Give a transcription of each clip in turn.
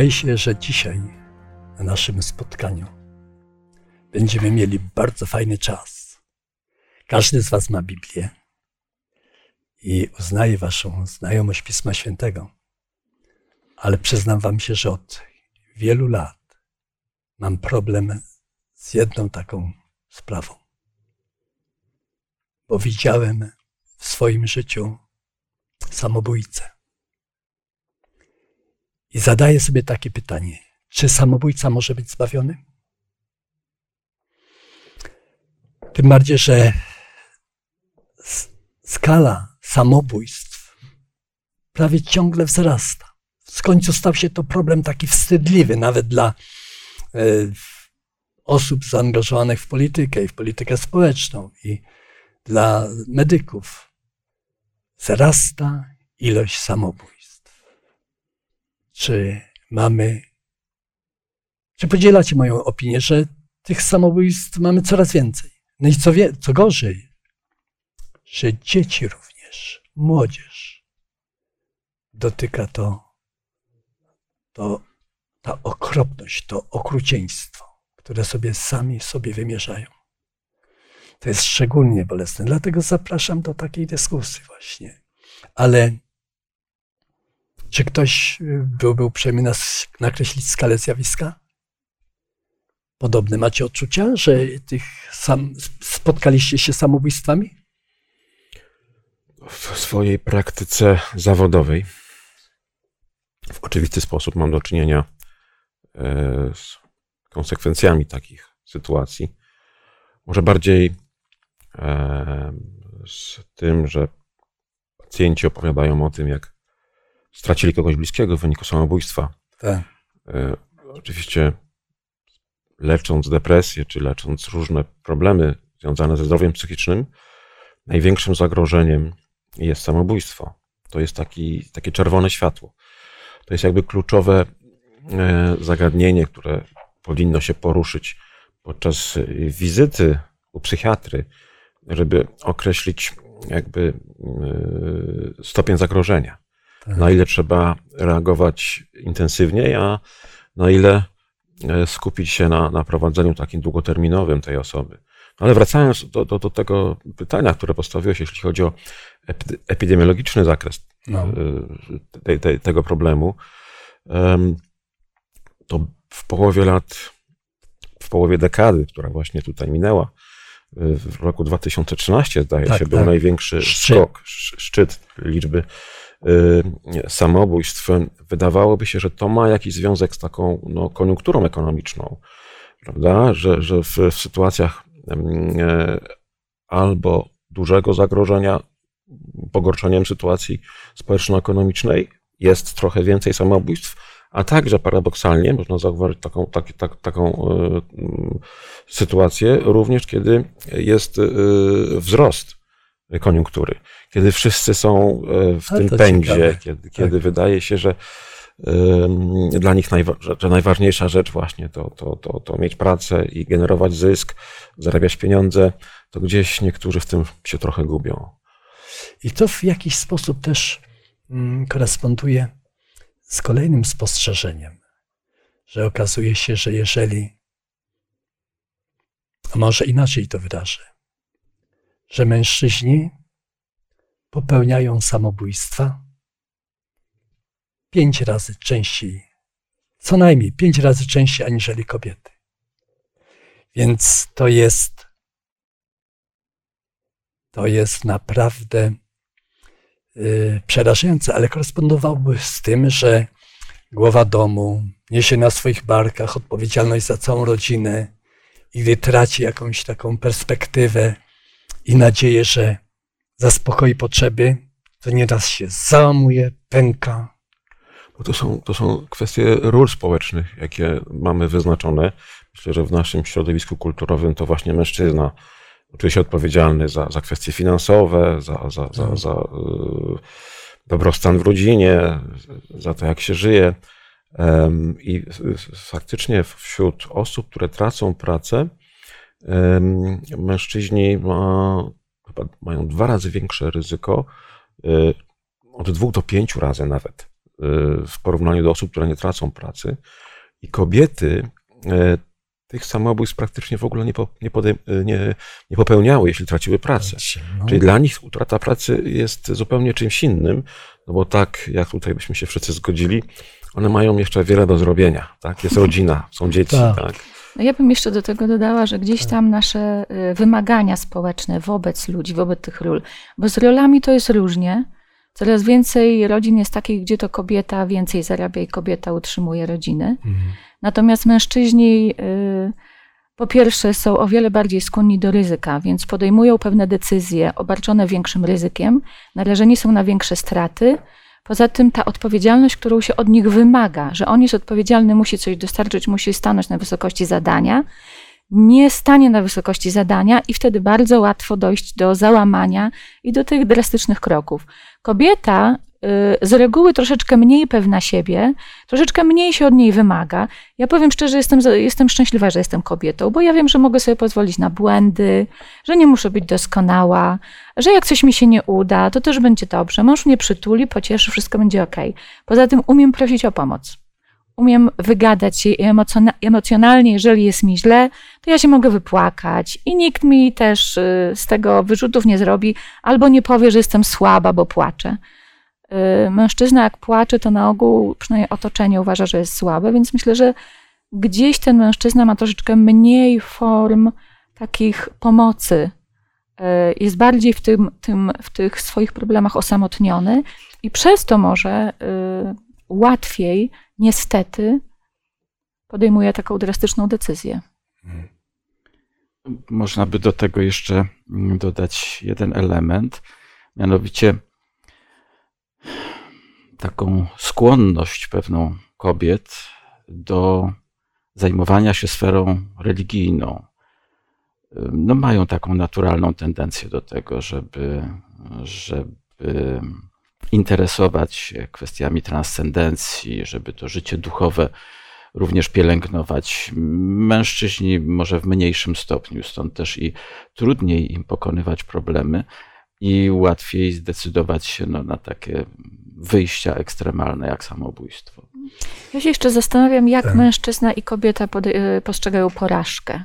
Wydaje się, że dzisiaj na naszym spotkaniu będziemy mieli bardzo fajny czas. Każdy z Was ma Biblię i uznaje Waszą znajomość Pisma Świętego, ale przyznam Wam się, że od wielu lat mam problem z jedną taką sprawą. Bo widziałem w swoim życiu samobójcę. I zadaję sobie takie pytanie: czy samobójca może być zbawiony? Tym bardziej, że skala samobójstw prawie ciągle wzrasta. W końcu stał się to problem taki wstydliwy, nawet dla e, osób zaangażowanych w politykę i w politykę społeczną, i dla medyków. Wzrasta ilość samobójstw. Czy mamy, czy podzielacie moją opinię, że tych samobójstw mamy coraz więcej? No i co, wie, co gorzej, że dzieci również, młodzież, dotyka to, to ta okropność, to okrucieństwo, które sobie sami sobie wymierzają. To jest szczególnie bolesne, dlatego zapraszam do takiej dyskusji właśnie. Ale czy ktoś byłby uprzejmy nas nakreślić skalę zjawiska? Podobne macie odczucia, że tych sam, spotkaliście się z samobójstwami? W swojej praktyce zawodowej w oczywisty sposób mam do czynienia e, z konsekwencjami takich sytuacji. Może bardziej e, z tym, że pacjenci opowiadają o tym, jak stracili kogoś bliskiego w wyniku samobójstwa. Tak. E, oczywiście lecząc depresję, czy lecząc różne problemy związane ze zdrowiem psychicznym, największym zagrożeniem jest samobójstwo. To jest taki, takie czerwone światło. To jest jakby kluczowe e, zagadnienie, które powinno się poruszyć podczas wizyty u psychiatry, żeby określić jakby e, stopień zagrożenia. Tak. Na ile trzeba reagować intensywniej, a na ile E, skupić się na, na prowadzeniu takim długoterminowym tej osoby. No ale wracając do, do, do tego pytania, które postawiłeś, jeśli chodzi o epidemiologiczny zakres no. E, tego problemu, to w połowie lat, w połowie dekady, która właśnie tutaj minęła, e, w roku 2013 zdaje tak, się, tak. był największy szczyt. skok, szczyt liczby Y, samobójstw, wydawałoby się, że to ma jakiś związek z taką no, koniunkturą ekonomiczną, prawda? Że, że w, w sytuacjach e, albo dużego zagrożenia, pogorszeniem sytuacji społeczno-ekonomicznej jest trochę więcej samobójstw, a także paradoksalnie można zauważyć taką, tak, tak, taką y, sytuację również, kiedy jest y, wzrost koniunktury, kiedy wszyscy są e, w tym pędzie, ciekawe. kiedy, kiedy tak. wydaje się, że dla nich najwa- że najważniejsza rzecz właśnie to, to, to, to mieć pracę i generować zysk, zarabiać pieniądze, to gdzieś niektórzy w tym się trochę gubią. I to w jakiś sposób też mm, koresponduje z kolejnym spostrzeżeniem, że okazuje się, że jeżeli, a może inaczej to wyrażę, że mężczyźni popełniają samobójstwa pięć razy częściej, co najmniej pięć razy częściej aniżeli kobiety. Więc to jest, to jest naprawdę yy, przerażające, ale korespondowałoby z tym, że głowa domu niesie na swoich barkach odpowiedzialność za całą rodzinę i gdy traci jakąś taką perspektywę, i nadzieję, że zaspokoi potrzeby, to nieraz się załamuje, pęka. Bo to są, to są kwestie ról społecznych, jakie mamy wyznaczone. Myślę, że w naszym środowisku kulturowym to właśnie mężczyzna czuje się odpowiedzialny za, za kwestie finansowe, za, za, za, mhm. za y, dobrostan w rodzinie, za to, jak się żyje. I faktycznie wśród osób, które tracą pracę, mężczyźni ma, chyba mają dwa razy większe ryzyko, y, od dwóch do pięciu razy nawet, w porównaniu do osób, które nie tracą pracy. I kobiety e, tych samobójstw praktycznie w ogóle nie, po, nie, nie, nie popełniały, jeśli traciły pracę. No. Czyli dla nich utrata pracy jest zupełnie czymś innym, no bo tak, jak tutaj byśmy się wszyscy zgodzili, one mają jeszcze wiele do zrobienia. Tak? Jest rodzina, są dzieci. tak. tak. No ja bym jeszcze do tego dodała, że gdzieś tam nasze y, wymagania społeczne wobec ludzi, wobec tych ról, bo z rolami to jest różnie. Coraz więcej rodzin jest takich, gdzie to kobieta więcej zarabia i kobieta utrzymuje rodziny. Mhm. Natomiast mężczyźni y, po pierwsze są o wiele bardziej skłonni do ryzyka, więc podejmują pewne decyzje obarczone większym ryzykiem, narażeni są na większe straty. Poza tym ta odpowiedzialność, którą się od nich wymaga, że on jest odpowiedzialny, musi coś dostarczyć, musi stanąć na wysokości zadania, nie stanie na wysokości zadania i wtedy bardzo łatwo dojść do załamania i do tych drastycznych kroków. Kobieta z reguły troszeczkę mniej pewna siebie, troszeczkę mniej się od niej wymaga. Ja powiem szczerze, jestem, jestem szczęśliwa, że jestem kobietą, bo ja wiem, że mogę sobie pozwolić na błędy, że nie muszę być doskonała, że jak coś mi się nie uda, to też będzie dobrze. Mąż mnie przytuli, pocieszy, wszystko będzie ok. Poza tym umiem prosić o pomoc umiem wygadać się emocjonalnie, jeżeli jest mi źle, to ja się mogę wypłakać i nikt mi też y, z tego wyrzutów nie zrobi, albo nie powie, że jestem słaba, bo płaczę. Y, mężczyzna, jak płacze, to na ogół przynajmniej otoczenie uważa, że jest słabe, więc myślę, że gdzieś ten mężczyzna ma troszeczkę mniej form takich pomocy. Y, jest bardziej w, tym, tym, w tych swoich problemach osamotniony i przez to może łatwiej niestety podejmuje taką drastyczną decyzję. Można by do tego jeszcze dodać jeden element, mianowicie taką skłonność pewną kobiet do zajmowania się sferą religijną. No, mają taką naturalną tendencję do tego, żeby, żeby interesować się kwestiami transcendencji, żeby to życie duchowe również pielęgnować. Mężczyźni może w mniejszym stopniu, stąd też i trudniej im pokonywać problemy i łatwiej zdecydować się no, na takie wyjścia ekstremalne jak samobójstwo. Ja się jeszcze zastanawiam, jak tak. mężczyzna i kobieta y, postrzegają porażkę.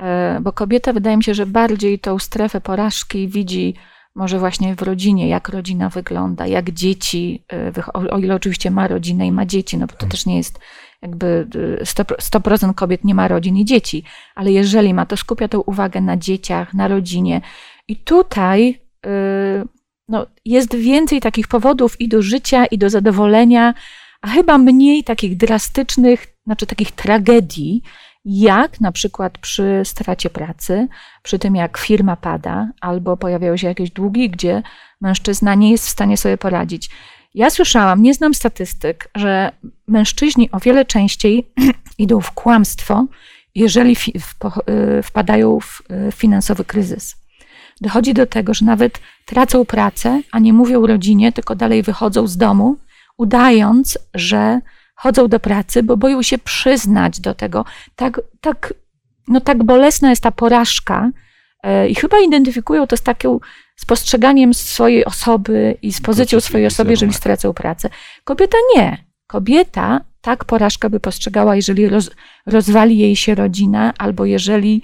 E, bo kobieta wydaje mi się, że bardziej tą strefę porażki widzi może właśnie w rodzinie, jak rodzina wygląda, jak dzieci, y, o ile oczywiście ma rodzinę i ma dzieci, no bo to tak. też nie jest jakby 100%, y, kobiet nie ma rodzin i dzieci, ale jeżeli ma, to skupia tę uwagę na dzieciach, na rodzinie. I tutaj y, no, jest więcej takich powodów i do życia, i do zadowolenia, a chyba mniej takich drastycznych, znaczy takich tragedii, jak na przykład przy stracie pracy, przy tym jak firma pada, albo pojawiają się jakieś długi, gdzie mężczyzna nie jest w stanie sobie poradzić. Ja słyszałam, nie znam statystyk, że mężczyźni o wiele częściej idą w kłamstwo, jeżeli y, wpadają w y, finansowy kryzys. Dochodzi do tego, że nawet tracą pracę, a nie mówią rodzinie, tylko dalej wychodzą z domu, udając, że chodzą do pracy, bo boją się przyznać do tego. Tak, tak, no tak bolesna jest ta porażka e, i chyba identyfikują to z takim spostrzeganiem swojej osoby i z pozycją swojej osoby, jeżeli stracą pracę. Kobieta nie. Kobieta tak porażkę by postrzegała, jeżeli roz, rozwali jej się rodzina, albo jeżeli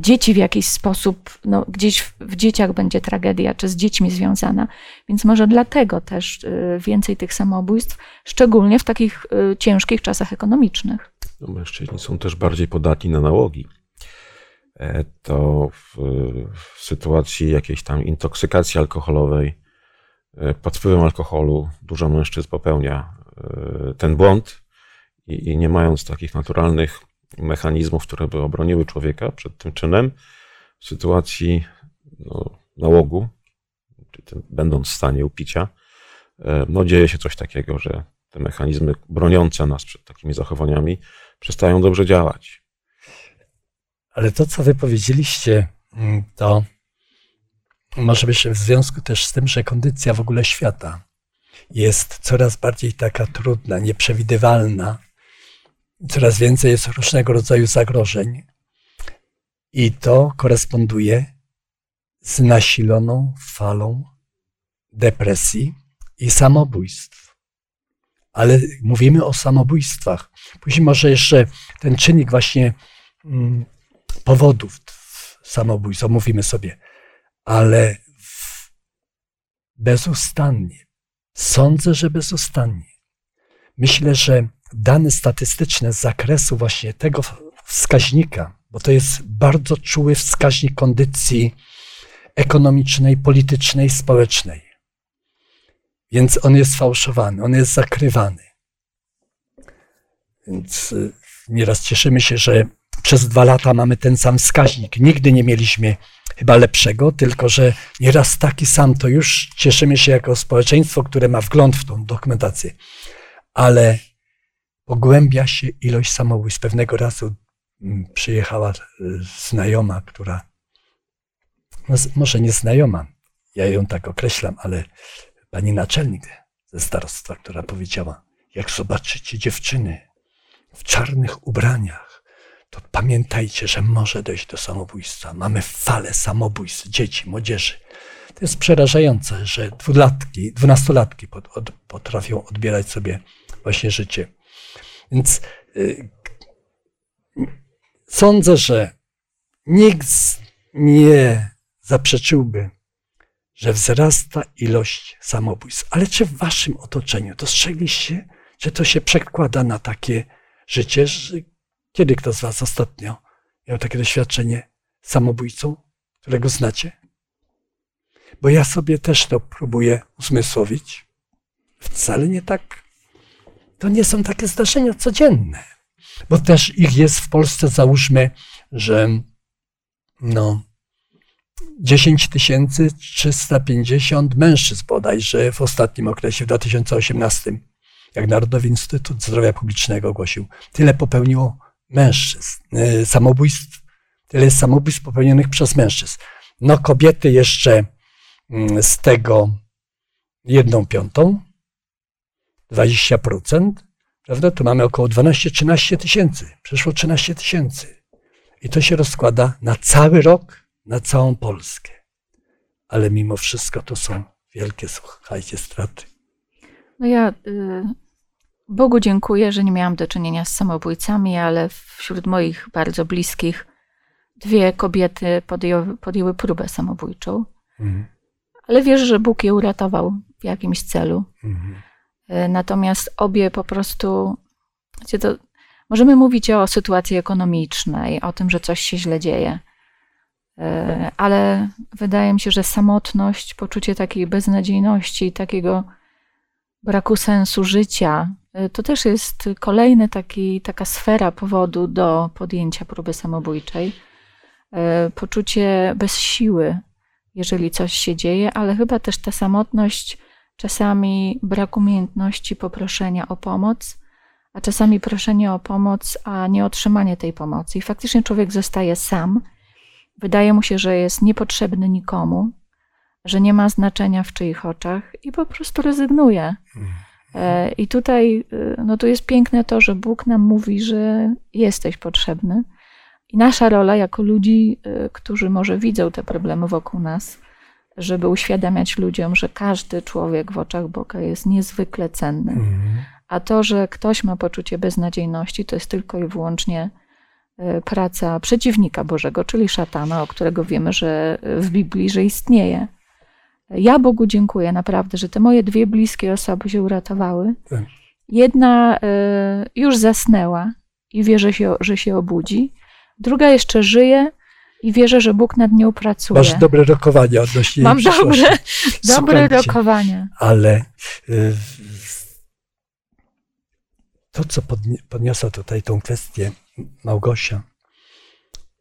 dzieci w jakiś sposób, no, gdzieś w, w, dzieciach będzie tragedia, czy z dziećmi związana. Więc może dlatego też y, więcej tych samobójstw, szczególnie w takich y, ciężkich czasach ekonomicznych. No, mężczyźni są też bardziej podatni na nałogi. E, to w, w sytuacji jakiejś tam intoksykacji alkoholowej, e, pod wpływem alkoholu, dużo mężczyzn popełnia e, ten błąd i, i nie mając takich naturalnych mechanizmów, które by obroniły człowieka przed tym czynem, w sytuacji no, nałogu, tym, będąc w stanie upicia, e, no, dzieje się coś takiego, że te mechanizmy broniące nas przed takimi zachowaniami przestają dobrze działać. Ale to, co wy powiedzieliście, mm, to może być w związku też z tym, że kondycja w ogóle świata jest coraz bardziej taka trudna, nieprzewidywalna coraz więcej jest różnego rodzaju zagrożeń. I to koresponduje z nasiloną falą depresji i samobójstw. ale mówimy o samobójstwach. Później może jeszcze ten czynnik właśnie mm, powodów samobójstw, omówimy sobie, ale bezustannie, sądzę, że bezustannie. Myślę, że dane statystyczne z zakresu właśnie tego wskaźnika, bo to jest bardzo czuły wskaźnik kondycji ekonomicznej, politycznej, społecznej. Więc on jest fałszowany, on jest zakrywany. Więc y, nieraz cieszymy się, że przez dwa lata mamy ten sam wskaźnik. Nigdy nie mieliśmy chyba lepszego, tylko że nieraz taki sam, to już cieszymy się jako społeczeństwo, które ma wgląd w tą dokumentację. Ale pogłębia się ilość samobójstw. Pewnego razu mm, przyjechała y, znajoma, która, no może nie znajoma, ja ją tak określam, ale pani naczelnik ze starostwa, która powiedziała, jak zobaczycie dziewczyny w czarnych ubraniach, to pamiętajcie, że może dojść do samobójstwa. Mamy falę samobójstw dzieci, młodzieży. To jest przerażające, że dwulatki, dwunastolatki potrafią odbierać sobie właśnie życie. Więc y, sądzę, że nikt nie zaprzeczyłby, że wzrasta ilość samobójstw. Ale czy w waszym otoczeniu dostrzegliście, że to się przekłada na takie życie? Że kiedy kto z was ostatnio miał takie doświadczenie samobójcą, którego znacie? Bo ja sobie też to próbuję uzmysłowić. Wcale nie tak to nie są takie zdarzenia codzienne, bo też ich jest w Polsce, załóżmy, że no 10 350 mężczyzn bodajże w ostatnim okresie, w 2018, jak Narodowy Instytut Zdrowia Publicznego ogłosił, tyle popełniło mężczyzn, y, samobójstw, tyle samobójstw popełnionych przez mężczyzn. No kobiety jeszcze mm, z tego jedną piątą, 20%, prawda? Tu mamy około 12-13 tysięcy. Przeszło 13 tysięcy. I to się rozkłada na cały rok, na całą Polskę. Ale mimo wszystko to są wielkie, słuchajcie, straty. No ja y, Bogu dziękuję, że nie miałam do czynienia z samobójcami, ale wśród moich bardzo bliskich dwie kobiety podjęły, podjęły próbę samobójczą. Mhm. Ale wierzę, że Bóg je uratował w jakimś celu. Mhm. E, natomiast obie po prostu, wiecie, to możemy mówić o sytuacji ekonomicznej, o tym, że coś się źle dzieje, e, ale wydaje mi się, że samotność, poczucie takiej beznadziejności, takiego braku sensu życia, e, to też jest kolejny taki, taka sfera powodu do podjęcia próby samobójczej. Poczucie bez siły, jeżeli coś się dzieje, ale chyba też ta samotność czasami brak umiejętności poproszenia o pomoc, a czasami proszenie o pomoc, a nie otrzymanie tej pomocy. I faktycznie człowiek zostaje sam. Wydaje mu się, że jest niepotrzebny nikomu, że nie ma znaczenia w czyich oczach i po prostu rezygnuje. E, I tutaj e, no tu jest piękne to, że Bóg nam mówi, że jesteś potrzebny. I nasza rola jako ludzi, e, którzy może widzą te problemy wokół nas, żeby uświadamiać ludziom, że każdy człowiek w oczach Boga jest niezwykle cenny. Mhm. A to, że ktoś ma poczucie beznadziejności, to jest tylko i wyłącznie e, praca przeciwnika Bożego, czyli szatana, o którego wiemy, że w Biblii, że istnieje. Ja Bogu dziękuję naprawdę, że te moje dwie bliskie osoby się uratowały. Tak. Jedna e, już zasnęła i wie, że się, że się obudzi. Druga jeszcze żyje, i wierzę, że Bóg nad nią pracuje. Masz dobre rokowania odnośnie Mam dobre, dobre rokowania. Ale y, to, co podniosła tutaj tą kwestię Małgosia,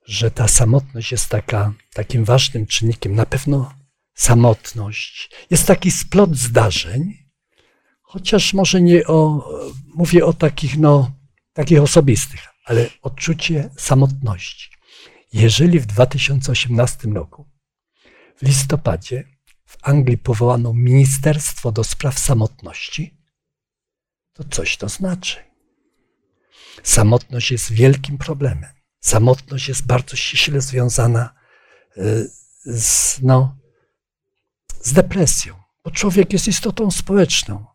że ta samotność jest taka, takim ważnym czynnikiem. Na pewno samotność jest taki splot zdarzeń, chociaż może nie o, mówię o takich, no, takich osobistych, ale odczucie samotności. Jeżeli w 2018 roku, w listopadzie, w Anglii powołano Ministerstwo do Spraw Samotności, to coś to znaczy. Samotność jest wielkim problemem. Samotność jest bardzo ściśle związana y, z, no, z depresją. bo człowiek jest istotą społeczną.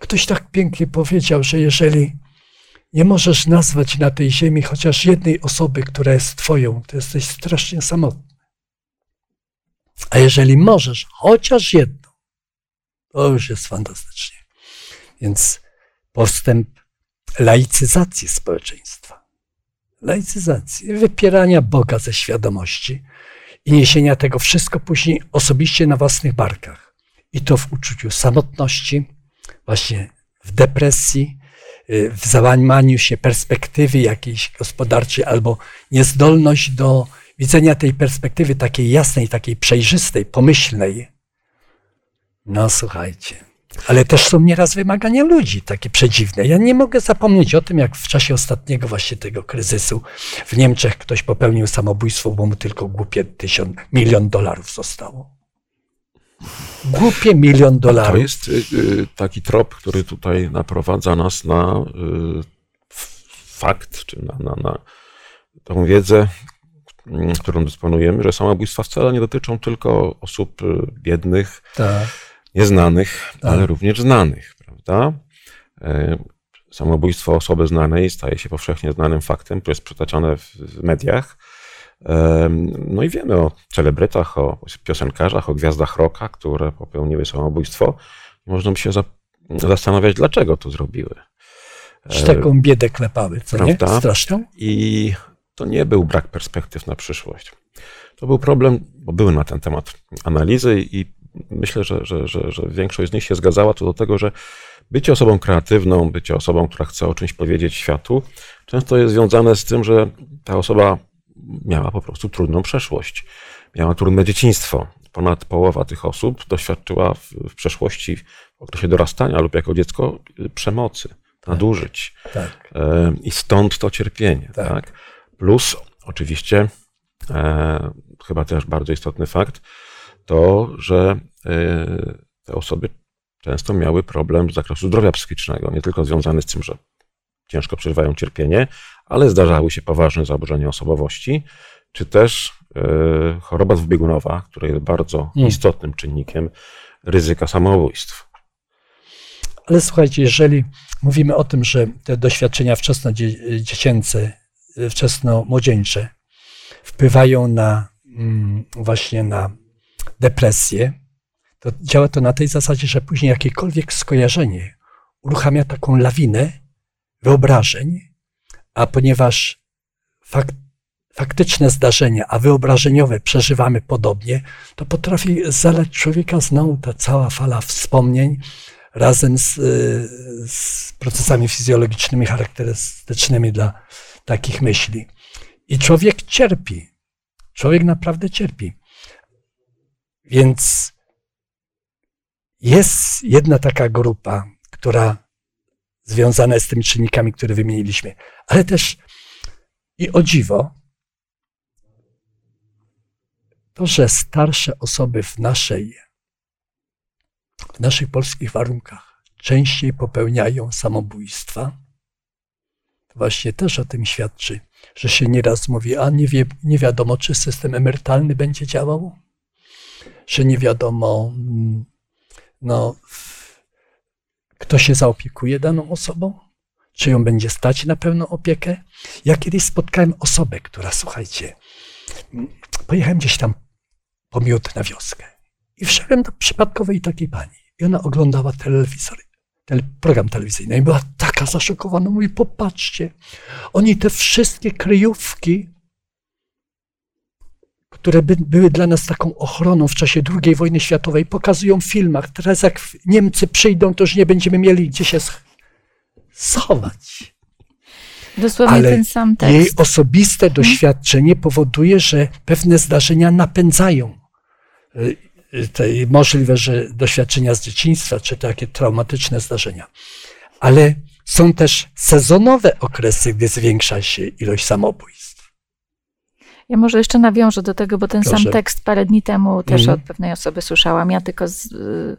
Ktoś tak pięknie powiedział, że jeżeli nie możesz nazwać na tej ziemi chociaż jednej osoby, która jest Twoją, to jesteś strasznie samotny. A jeżeli możesz chociaż jedną, to już jest fantastycznie. Więc postęp laicyzacji społeczeństwa, laicyzacji, wypierania Boga ze świadomości i niesienia tego wszystko później osobiście na własnych barkach. I to w uczuciu samotności, właśnie w depresji, w załamaniu się perspektywy jakiejś gospodarczej albo niezdolność do widzenia tej perspektywy takiej jasnej, takiej przejrzystej, pomyślnej. No słuchajcie, ale też są nieraz wymagania ludzi takie przedziwne. Ja nie mogę zapomnieć o tym, jak w czasie ostatniego właśnie tego kryzysu w Niemczech ktoś popełnił samobójstwo, bo mu tylko głupie tysiąc, milion dolarów zostało. Głupie milion dolarów. To jest y, y, taki trop, który tutaj naprowadza nas na y, fakt, czy na, na, na tą wiedzę, mm, którą dysponujemy, że samobójstwa wcale nie dotyczą tylko osób biednych, tak. nieznanych, tak. ale również znanych, prawda? E, samobójstwo osoby znanej staje się powszechnie znanym faktem, które jest przytaczane w mediach no i wiemy o celebrytach, o piosenkarzach, o gwiazdach rocka, które popełniły samobójstwo. Można by się zastanawiać, dlaczego to zrobiły. Z taką biedę klepały, co Prawda? nie? Straszną. I to nie był brak perspektyw na przyszłość. To był problem, bo były na ten temat analizy i myślę, że, że, że, że większość z nich się zgadzała co do tego, że bycie osobą kreatywną, bycie osobą, która chce o czymś powiedzieć światu, często jest związane z tym, że ta osoba miała po prostu trudną przeszłość. Miała trudne dzieciństwo. Ponad połowa tych osób doświadczyła w, w przeszłości, w okresie dorastania lub jako dziecko y, przemocy, tak. nadużyć. Tak. E, I stąd to cierpienie. Tak. tak? Plus oczywiście, e, chyba też bardzo istotny fakt, to, że e, te osoby często miały problem z zakresu zdrowia psychicznego, nie tylko związany z tym, że ciężko przeżywają cierpienie, ale zdarzały się poważne zaburzenia osobowości, czy też e, choroba dwubiegunowa, która jest bardzo hmm. istotnym czynnikiem ryzyka samobójstw. Ale słuchajcie, jeżeli mówimy o tym, że te doświadczenia wczesno-dziecięce, wczesno-młodzieńcze wpływają na mm, właśnie na depresję, to działa to na tej zasadzie, że później jakiekolwiek skojarzenie uruchamia taką lawinę wyobrażeń, a ponieważ fak, faktyczne zdarzenia, a wyobrażeniowe przeżywamy podobnie, to potrafi zalać człowieka znowu ta cała fala wspomnień razem z, z procesami fizjologicznymi charakterystycznymi dla takich myśli. I człowiek cierpi. Człowiek naprawdę cierpi. Więc jest jedna taka grupa, która związane z tymi czynnikami, które wymieniliśmy. Ale też i o dziwo, to, że starsze osoby w naszej, w naszych polskich warunkach częściej popełniają samobójstwa, to właśnie też o tym świadczy, że się nieraz mówi, a nie, wie, nie wiadomo, czy system emerytalny będzie działał, że nie wiadomo, mm, no, kto się zaopiekuje daną osobą? Czy ją będzie stać na pełną opiekę? Ja kiedyś spotkałem osobę, która, słuchajcie, pojechałem gdzieś tam po miód na wioskę i wszedłem do przypadkowej takiej pani. I ona oglądała telewizor, tele, program telewizyjny i była taka zaszokowana. Mówi, popatrzcie, oni te wszystkie kryjówki które by, były dla nas taką ochroną w czasie II wojny światowej, pokazują w filmach. Teraz jak Niemcy przyjdą, to już nie będziemy mieli gdzie się schować. Dosłownie Ale ten sam tekst. Jej osobiste hmm? doświadczenie powoduje, że pewne zdarzenia napędzają y, y, te możliwe, że doświadczenia z dzieciństwa, czy takie traumatyczne zdarzenia. Ale są też sezonowe okresy, gdy zwiększa się ilość samobójstw. Ja może jeszcze nawiążę do tego, bo ten Proszę. sam tekst parę dni temu też mhm. od pewnej osoby słyszałam. Ja tylko z, y,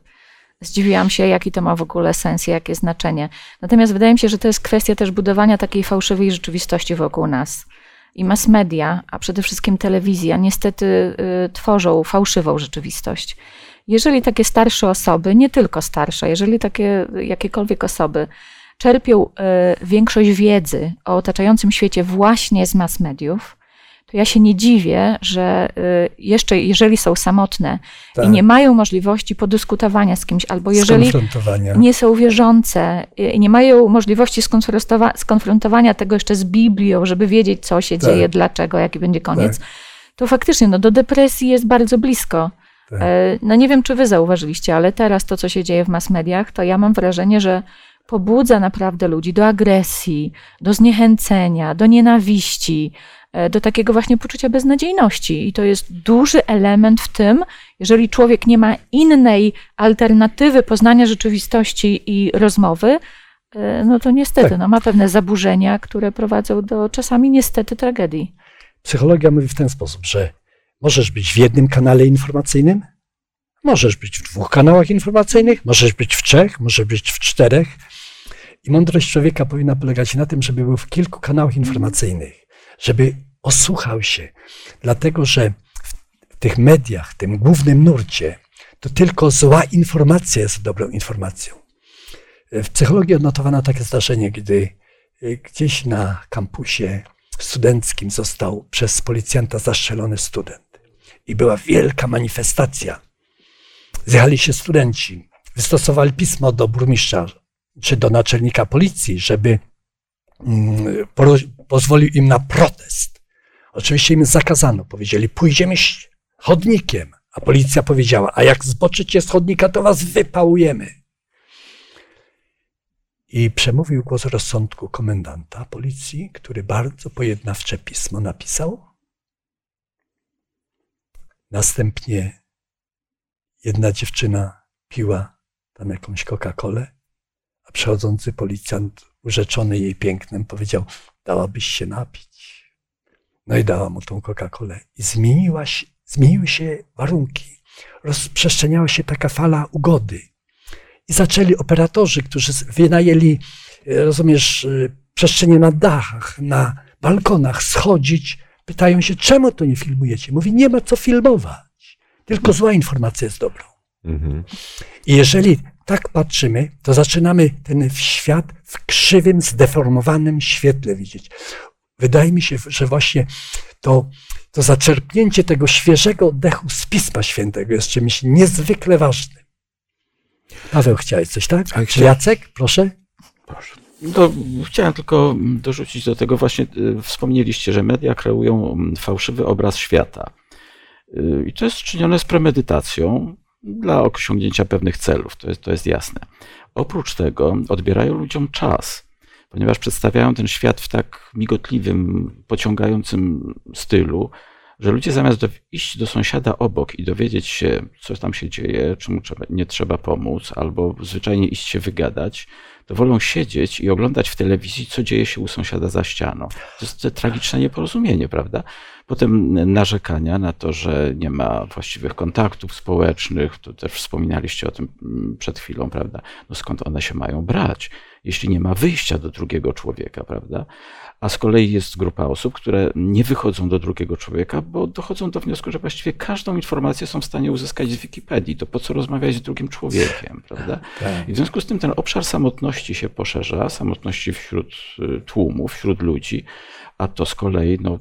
zdziwiłam się, jaki to ma w ogóle sens i jakie znaczenie. Natomiast wydaje mi się, że to jest kwestia też budowania takiej fałszywej rzeczywistości wokół nas. i mass media, a przede wszystkim telewizja, niestety y, tworzą fałszywą rzeczywistość. Jeżeli takie starsze osoby, nie tylko starsze, jeżeli takie jakiekolwiek osoby czerpią y, większość wiedzy o otaczającym świecie właśnie z mass mediów, to ja się nie dziwię, że y, jeszcze jeżeli są samotne Tak. i nie mają możliwości podyskutowania z kimś, albo jeżeli nie są wierzące i nie mają możliwości skonfrontowa- skonfrontowania tego jeszcze z Biblią, żeby wiedzieć, co się Tak. dzieje, dlaczego, jaki będzie koniec, Tak. to faktycznie no, do depresji jest bardzo blisko. Tak. E, No nie wiem, czy wy zauważyliście, ale teraz to, co się dzieje w mass mediach, to ja mam wrażenie, że pobudza naprawdę ludzi do agresji, do zniechęcenia, do nienawiści, do takiego właśnie poczucia beznadziejności. I to jest duży element w tym, jeżeli człowiek nie ma innej alternatywy poznania rzeczywistości i rozmowy, e, no to niestety Tak. no, ma pewne zaburzenia, które prowadzą do czasami niestety tragedii. Psychologia mówi w ten sposób, że możesz być w jednym kanale informacyjnym, możesz być w dwóch kanałach informacyjnych, możesz być w trzech, możesz być w czterech. I mądrość człowieka powinna polegać na tym, żeby był w kilku kanałach informacyjnych, żeby osłuchał się. Dlatego, że w tych mediach, w tym głównym nurcie, to tylko zła informacja jest dobrą informacją. W psychologii odnotowano takie zdarzenie, gdy y, gdzieś na kampusie studenckim został przez policjanta zastrzelony student. I była wielka manifestacja. Zjechali się studenci, wystosowali pismo do burmistrza czy do naczelnika policji, żeby mm, pozwolił im na protest. Oczywiście im zakazano. Powiedzieli, pójdziemy chodnikiem. A policja powiedziała, a jak zboczycie z chodnika, to was wypałujemy. I przemówił głos rozsądku komendanta policji, który bardzo pojednawcze pismo napisał. Następnie jedna dziewczyna piła tam jakąś Coca-Colę, przechodzący policjant, urzeczony jej pięknem, powiedział: Dałabyś się napić. No i dała mu tą Coca-Colę. I zmieniła się, zmieniły się warunki. Rozprzestrzeniała się taka fala ugody. I zaczęli operatorzy, którzy wynajęli, e, rozumiesz, e, przestrzenie na dachach, na balkonach, schodzić. Pytają się, czemu to nie filmujecie? Mówi, nie ma co filmować. Tylko zła informacja jest dobrą. Mhm. I jeżeli tak patrzymy, to zaczynamy ten świat w krzywym, zdeformowanym świetle widzieć. Wydaje mi się, że właśnie to, to zaczerpnięcie tego świeżego oddechu z Pisma Świętego jest czymś niezwykle ważnym. Paweł, chciałeś coś, tak? Czy chciałem- Jacek, proszę? Proszę. No, chciałem tylko dorzucić do tego właśnie, y, wspomnieliście, że media kreują mm, fałszywy obraz świata. Y, I to jest czynione z premedytacją dla osiągnięcia pewnych celów, to jest, to jest jasne. Oprócz tego odbierają ludziom czas, ponieważ przedstawiają ten świat w tak migotliwym, pociągającym stylu, że ludzie zamiast do, iść do sąsiada obok i dowiedzieć się, co tam się dzieje, czemu trzeba, nie trzeba pomóc, albo zwyczajnie iść się wygadać, to wolą siedzieć i oglądać w telewizji, co dzieje się u sąsiada za ścianą. To jest to tragiczne nieporozumienie, prawda? Potem narzekania na to, że nie ma właściwych kontaktów społecznych, to też wspominaliście o tym mm, przed chwilą, prawda? No skąd one się mają brać, jeśli nie ma wyjścia do drugiego człowieka, prawda? A z kolei jest grupa osób, które nie wychodzą do drugiego człowieka, bo dochodzą do wniosku, że właściwie każdą informację są w stanie uzyskać z Wikipedii. To po co rozmawiać z drugim człowiekiem, prawda? Tak. I w związku z tym ten obszar samotności się poszerza, samotności wśród y, tłumów, wśród ludzi, a to z kolei no,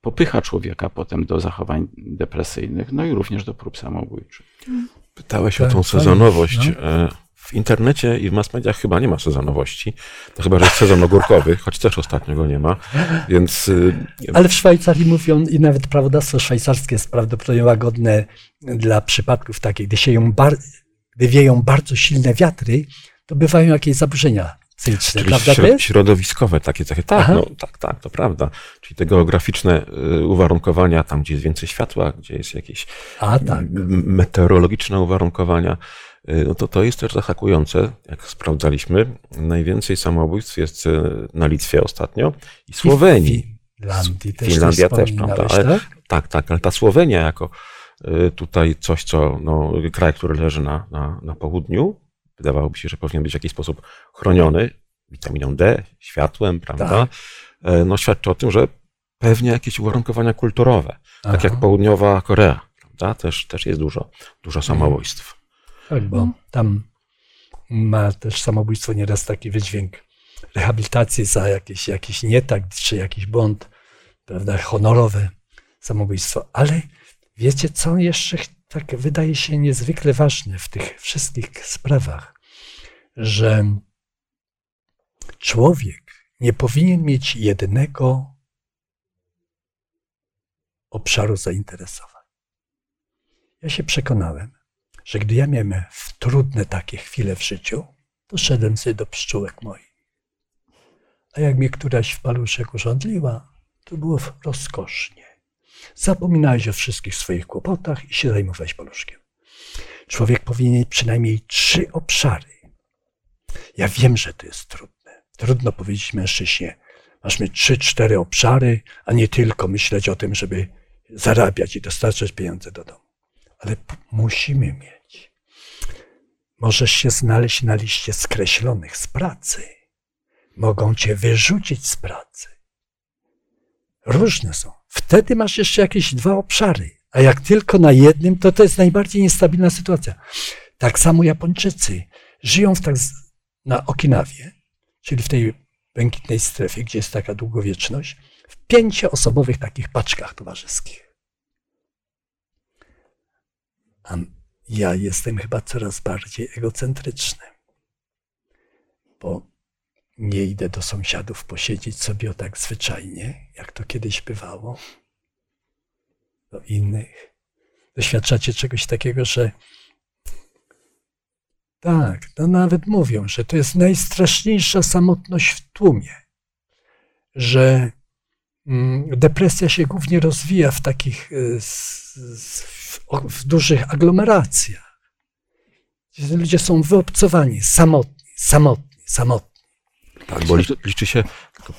popycha człowieka potem do zachowań depresyjnych, no i również do prób samobójczych. Pytałeś Tak, o tą tak, sezonowość. no. W internecie i w mass mediach chyba nie ma sezonowości. To chyba, że jest sezon ogórkowy, choć też ostatnio go nie ma. Więc y, Ale w Szwajcarii mówią, i nawet prawodawstwo szwajcarskie jest prawdopodobnie łagodne dla przypadków takich, gdy, sieją bar, gdy wieją bardzo silne wiatry, to bywają jakieś zaburzenia psychiczne, Czyli prawda środowiskowe takie cechy. Tak, Aha. no, tak, tak, to prawda. Czyli te geograficzne y, uwarunkowania, tam gdzie jest więcej światła, gdzie jest jakieś A tak. meteorologiczne uwarunkowania, no to to jest też zaskakujące, jak sprawdzaliśmy. Najwięcej samobójstw jest y, na Litwie ostatnio i Słowenii. W Finlandii też Finlandia też, prawda? Ale- tak? Tak, tak, ale ta Słowenia jako y, tutaj coś, co no, kraj, który leży na, na, na południu, wydawałoby się, że powinien być w jakiś sposób chroniony witaminą D, światłem, prawda? Tak. E, No świadczy o tym, że pewnie jakieś uwarunkowania kulturowe, tak jak Aha. południowa Korea, prawda? Też, też jest dużo, dużo samobójstw. Tak, bo tam ma też samobójstwo nieraz taki wydźwięk rehabilitacji za jakiś, jakiś nietak czy jakiś błąd, prawda, honorowe samobójstwo. Ale wiecie, co jeszcze tak wydaje się niezwykle ważne w tych wszystkich sprawach, że człowiek nie powinien mieć jednego obszaru zainteresowań. Ja się przekonałem, że gdy ja miałem trudne takie chwile w życiu, to szedłem sobie do pszczółek moich. A jak mnie któraś w paluszek urządliła, to było rozkosznie. Zapominałeś o wszystkich swoich kłopotach i się zajmowałeś paluszkiem. Człowiek powinien mieć przynajmniej trzy obszary. Ja wiem, że to jest trudne. Trudno powiedzieć mężczyźnie, masz mieć trzy, cztery obszary, a nie tylko myśleć o tym, żeby zarabiać i dostarczać pieniądze do domu ale musimy mieć. Możesz się znaleźć na liście skreślonych z pracy. Mogą cię wyrzucić z pracy. Różne są. Wtedy masz jeszcze jakieś dwa obszary, a jak tylko na jednym, to to jest najbardziej niestabilna sytuacja. Tak samo Japończycy żyją w tak z- na Okinawie, czyli w tej błękitnej strefie, gdzie jest taka długowieczność, w pięcioosobowych takich paczkach towarzyskich. A ja jestem chyba coraz bardziej egocentryczny, bo nie idę do sąsiadów posiedzieć sobie o tak zwyczajnie, jak to kiedyś bywało, do innych. Doświadczacie czegoś takiego, że tak, no nawet mówią, że to jest najstraszniejsza samotność w tłumie, że mm, depresja się głównie rozwija w takich y, w, dużych aglomeracjach. Gdzie ludzie są wyobcowani, samotni, samotni, samotni. Tak, bo liczy, liczy się,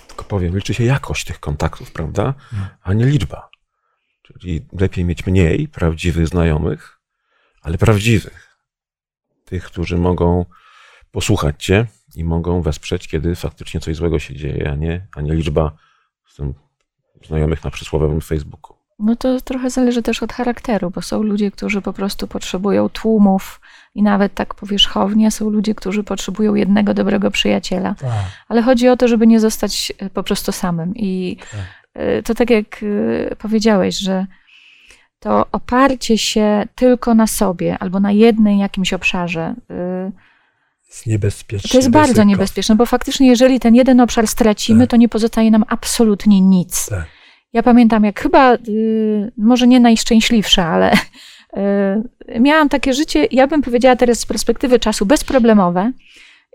tylko, powiem, liczy się jakość tych kontaktów, prawda? A nie liczba. Czyli lepiej mieć mniej prawdziwych znajomych, ale prawdziwych. Tych, którzy mogą posłuchać cię i mogą wesprzeć, kiedy faktycznie coś złego się dzieje, a nie, a nie liczba znajomych na przysłowiowym Facebooku. No to trochę zależy też od charakteru, bo są ludzie, którzy po prostu potrzebują tłumów i nawet tak powierzchownie, są ludzie, którzy potrzebują jednego dobrego przyjaciela. Tak. Ale chodzi o to, żeby nie zostać e, po prostu samym. I e, to tak jak e, powiedziałeś, że to oparcie się tylko na sobie albo na jednym jakimś obszarze, Jest niebezpieczne. to jest bardzo ryzyko. niebezpieczne, bo faktycznie jeżeli ten jeden obszar stracimy, Tak. to nie pozostaje nam absolutnie nic. Tak. Ja pamiętam, jak chyba, y, może nie najszczęśliwsze, ale y, miałam takie życie, ja bym powiedziała teraz z perspektywy czasu bezproblemowe,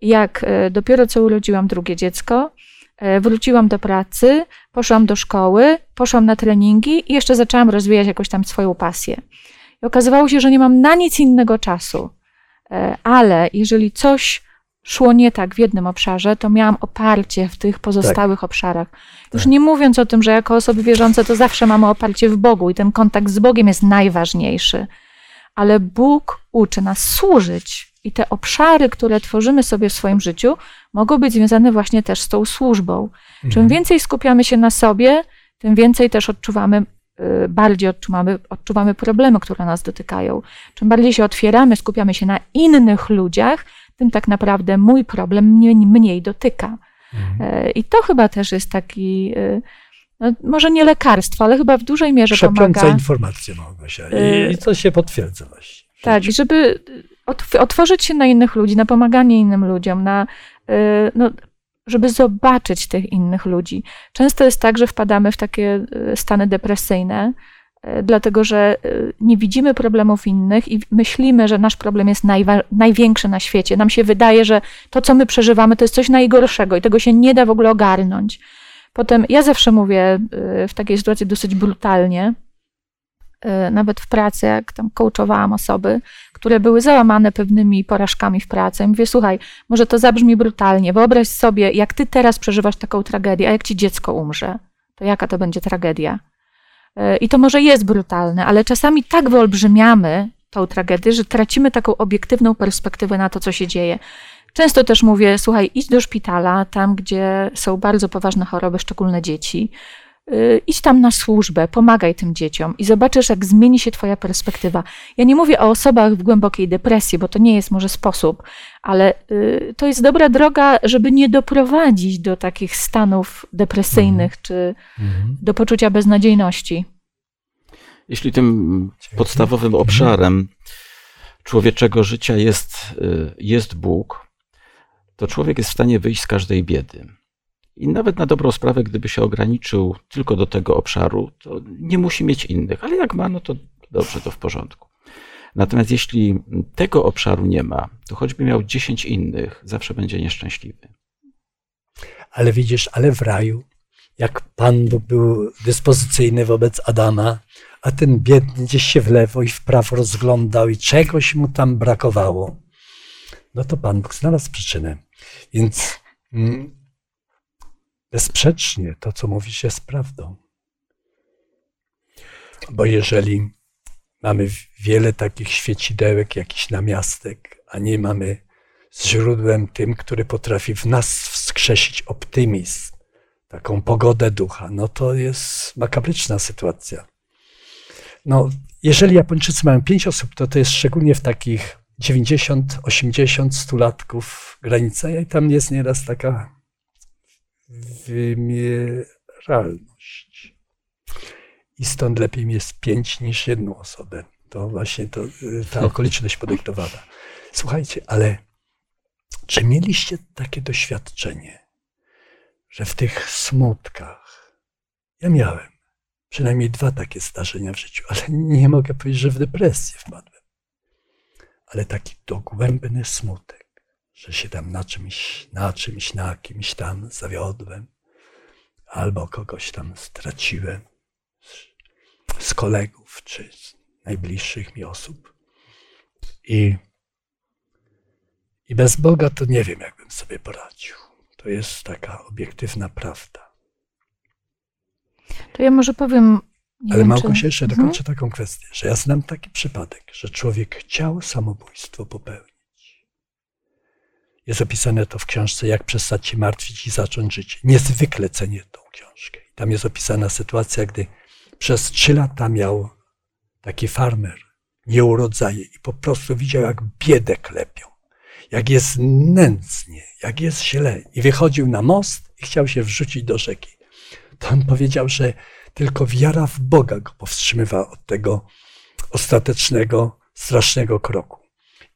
jak y, dopiero co urodziłam drugie dziecko, y, wróciłam do pracy, poszłam do szkoły, poszłam na treningi i jeszcze zaczęłam rozwijać jakoś tam swoją pasję. I okazywało się, że nie mam na nic innego czasu. E, Ale jeżeli coś szło nie tak w jednym obszarze, to miałam oparcie w tych pozostałych obszarach. Już Tak. nie mówiąc o tym, że jako osoby wierzące to zawsze mamy oparcie w Bogu i ten kontakt z Bogiem jest najważniejszy. Ale Bóg uczy nas służyć i te obszary, które tworzymy sobie w swoim życiu, mogą być związane właśnie też z tą służbą. Czym Mhm. więcej skupiamy się na sobie, tym więcej też odczuwamy, y, bardziej odczuwamy, odczuwamy problemy, które nas dotykają. Czym bardziej się otwieramy, skupiamy się na innych ludziach, tym tak naprawdę mój problem mnie mniej dotyka. Mhm. E, I to chyba też jest taki, y, no, może nie lekarstwo, ale chyba w dużej mierze Krzepiąca pomaga. informacja, Małgosia. Y- I, I to się potwierdza właśnie. Tak, i żeby otw- otworzyć się na innych ludzi, na pomaganie innym ludziom, na, no, żeby zobaczyć tych innych ludzi. Często jest tak, że wpadamy w takie stany depresyjne, dlatego że y, nie widzimy problemów innych i myślimy, że nasz problem jest najwa- największy na świecie. Nam się wydaje, że to, co my przeżywamy, to jest coś najgorszego i tego się nie da w ogóle ogarnąć. Potem ja zawsze mówię y, w takiej sytuacji dosyć brutalnie, nawet w pracy, jak tam coachowałam osoby, które były załamane pewnymi porażkami w pracy. Mówię, słuchaj, może to zabrzmi brutalnie, wyobraź sobie, jak ty teraz przeżywasz taką tragedię, a jak ci dziecko umrze, to jaka to będzie tragedia? Y, I to może jest brutalne, ale czasami tak wyolbrzymiamy tą tragedię, że tracimy taką obiektywną perspektywę na to, co się dzieje. Często też mówię, słuchaj, idź do szpitala, tam gdzie są bardzo poważne choroby, szczególne dzieci. Y, idź tam na służbę, pomagaj tym dzieciom i zobaczysz, jak zmieni się Twoja perspektywa. Ja nie mówię o osobach w głębokiej depresji, bo to nie jest może sposób, ale y, to jest dobra droga, żeby nie doprowadzić do takich stanów depresyjnych czy Mhm. do poczucia beznadziejności. Jeśli tym podstawowym obszarem człowieczego życia jest, y, jest Bóg, to człowiek jest w stanie wyjść z każdej biedy. I nawet na dobrą sprawę, gdyby się ograniczył tylko do tego obszaru, to nie musi mieć innych, ale jak ma, no to dobrze, to w porządku. Natomiast jeśli tego obszaru nie ma, to choćby miał 10 innych, zawsze będzie nieszczęśliwy. Ale widzisz, ale w raju, jak Pan Bóg był dyspozycyjny wobec Adama, a ten biedny gdzieś się w lewo i w prawo rozglądał i czegoś mu tam brakowało, no to Pan Bóg znalazł przyczynę. Więc mm, bezsprzecznie to, co mówisz, jest prawdą. Bo jeżeli mamy wiele takich świecidełek, jakichś namiastek, a nie mamy źródłem tym, który potrafi w nas wskrzesić optymizm, taką pogodę ducha, no to jest makabryczna sytuacja. No, jeżeli Japończycy mają pięć osób, to to jest szczególnie w takich 90, 80, 100 latków granica i tam jest nieraz taka wymieralność. I stąd lepiej jest pięć niż jedną osobę. To właśnie to, ta okoliczność podyktowana. Słuchajcie, ale czy mieliście takie doświadczenie, że w tych smutkach, ja miałem przynajmniej dwa takie zdarzenia w życiu, ale nie mogę powiedzieć, że w depresję wpadłem. Ale taki dogłębny smutek, że się tam na czymś, na czymś, na kimś tam zawiodłem, albo kogoś tam straciłem z, kolegów, czy z najbliższych mi osób. I i bez Boga to nie wiem, jakbym sobie poradził. To jest taka obiektywna prawda. To ja może powiem. Ale Małgosia, czy... jeszcze Mhm. dokończę taką kwestię, że ja znam taki przypadek, że człowiek chciał samobójstwo popełnić. Jest opisane to w książce Jak przestać się martwić i zacząć życie. Niezwykle cenię tą książkę. Tam jest opisana sytuacja, gdy przez trzy lata miał taki farmer nieurodzaje i po prostu widział, jak biedę klepią, jak jest nędznie, jak jest źle. I wychodził na most i chciał się wrzucić do rzeki. To on powiedział, że tylko wiara w Boga go powstrzymywała od tego ostatecznego, strasznego kroku.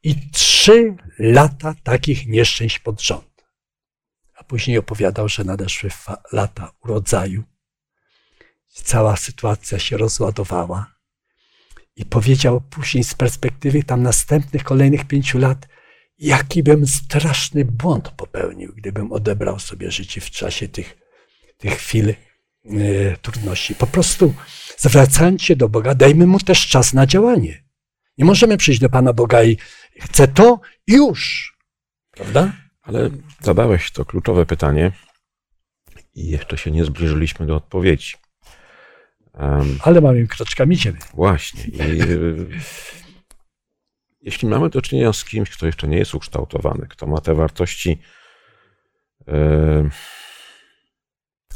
I trzy lata takich nieszczęść pod rząd. A później opowiadał, że nadeszły lata urodzaju. Cała sytuacja się rozładowała. I powiedział później z perspektywy tam następnych, kolejnych pięciu lat, jaki bym straszny błąd popełnił, gdybym odebrał sobie życie w czasie tych, tych chwil e, trudności. Po prostu zwracając się do Boga, dajmy mu też czas na działanie. Nie możemy przyjść do Pana Boga i chcę to już. Prawda? Ale zadałeś to kluczowe pytanie i jeszcze się nie zbliżyliśmy do odpowiedzi. Em, Ale małymi kroczkami idziemy. Właśnie. I, y, jeśli mamy do czynienia z kimś, kto jeszcze nie jest ukształtowany, kto ma te wartości y,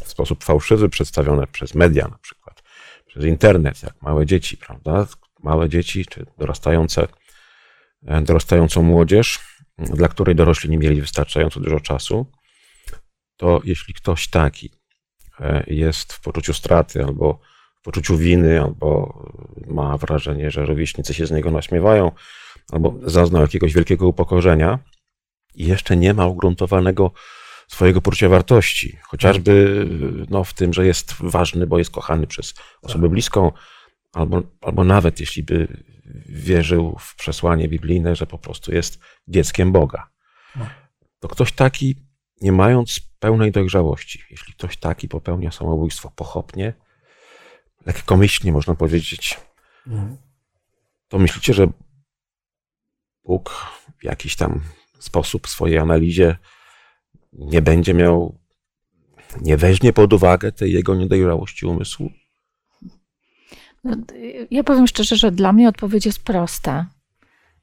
w sposób fałszywy przedstawione przez media na przykład, przez internet, jak małe dzieci, prawda? Małe dzieci czy dorastające, e, dorastającą młodzież, dla której dorośli nie mieli wystarczająco dużo czasu, to jeśli ktoś taki e, jest w poczuciu straty albo w poczuciu winy, albo ma wrażenie, że rówieśnicy się z niego naśmiewają, albo zaznał jakiegoś wielkiego upokorzenia i jeszcze nie ma ugruntowanego swojego poczucia wartości, chociażby no, w tym, że jest ważny, bo jest kochany przez osobę bliską, albo, albo nawet jeśli by wierzył w przesłanie biblijne, że po prostu jest dzieckiem Boga. No. To ktoś taki, nie mając pełnej dojrzałości, jeśli ktoś taki popełnia samobójstwo pochopnie, lekkomyślnie można powiedzieć, to myślicie, że Bóg w jakiś tam sposób w swojej analizie nie będzie miał, nie weźmie pod uwagę tej jego niedojrzałości umysłu? No, Ja powiem szczerze, że dla mnie odpowiedź jest prosta,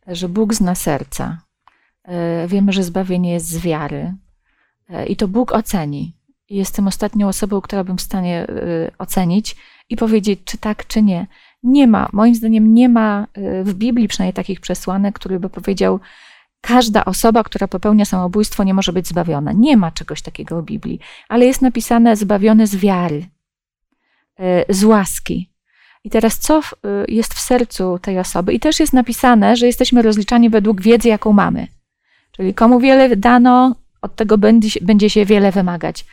że Bóg zna serca. E, Wiemy, że zbawienie jest z wiary e, i to Bóg oceni, jestem ostatnią osobą, która bym w stanie y, ocenić i powiedzieć, czy tak, czy nie. Nie ma, moim zdaniem, nie ma w Biblii przynajmniej takich przesłanek, który by powiedział, każda osoba, która popełnia samobójstwo, nie może być zbawiona. Nie ma czegoś takiego w Biblii, ale jest napisane zbawiony z wiary, z łaski. I teraz, co jest w sercu tej osoby? I też jest napisane, że jesteśmy rozliczani według wiedzy, jaką mamy. Czyli komu wiele dano, od tego będzie, będzie się wiele wymagać.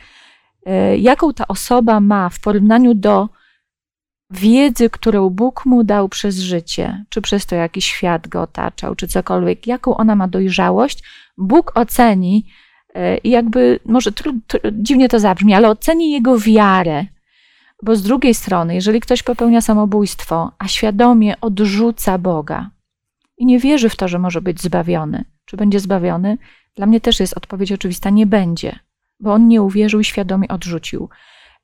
E, jaką ta osoba ma w porównaniu do wiedzy, którą Bóg mu dał przez życie, czy przez to jakiś świat go otaczał, czy cokolwiek, jaką ona ma dojrzałość, Bóg oceni e, i jakby, może dziwnie to zabrzmi, ale oceni jego wiarę. Bo z drugiej strony, jeżeli ktoś popełnia samobójstwo, a świadomie odrzuca Boga i nie wierzy w to, że może być zbawiony, czy będzie zbawiony, dla mnie też jest odpowiedź oczywista: nie będzie bo on nie uwierzył i świadomie odrzucił.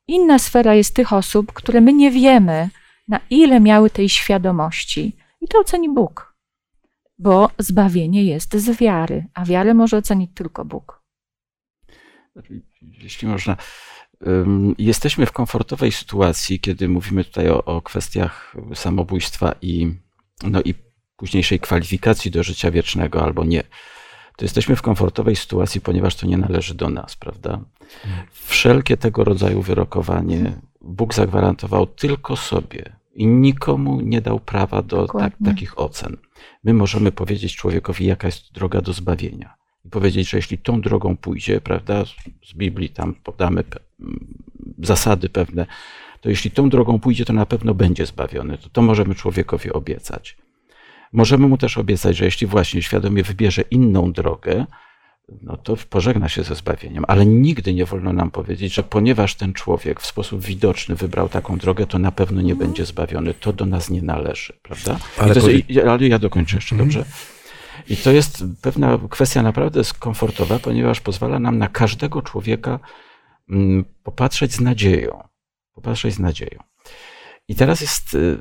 Inna sfera jest tych osób, które my nie wiemy, na ile miały tej świadomości. I to oceni Bóg, bo zbawienie jest z wiary, a wiarę może ocenić tylko Bóg. Jeśli można. Jesteśmy w komfortowej sytuacji, kiedy mówimy tutaj o, o kwestiach samobójstwa i, no i późniejszej kwalifikacji do życia wiecznego albo nie to jesteśmy w komfortowej sytuacji, ponieważ to nie należy do nas, prawda? Wszelkie tego rodzaju wyrokowanie Bóg zagwarantował tylko sobie i nikomu nie dał prawa do tak, takich ocen. My możemy powiedzieć człowiekowi, jaka jest droga do zbawienia. I powiedzieć, że jeśli tą drogą pójdzie, prawda, z Biblii tam podamy zasady pewne, to jeśli tą drogą pójdzie, to na pewno będzie zbawiony. To, to możemy człowiekowi obiecać. Możemy mu też obiecać, że jeśli właśnie świadomie wybierze inną drogę, no to pożegna się ze zbawieniem, ale nigdy nie wolno nam powiedzieć, że ponieważ ten człowiek w sposób widoczny wybrał taką drogę, to na pewno nie będzie zbawiony. To do nas nie należy, prawda? Ale, powie... ale ja dokończę jeszcze, mhm. dobrze? I to jest pewna kwestia naprawdę komfortowa, ponieważ pozwala nam na każdego człowieka mm, popatrzeć z nadzieją. Popatrzeć z nadzieją. I teraz jest y,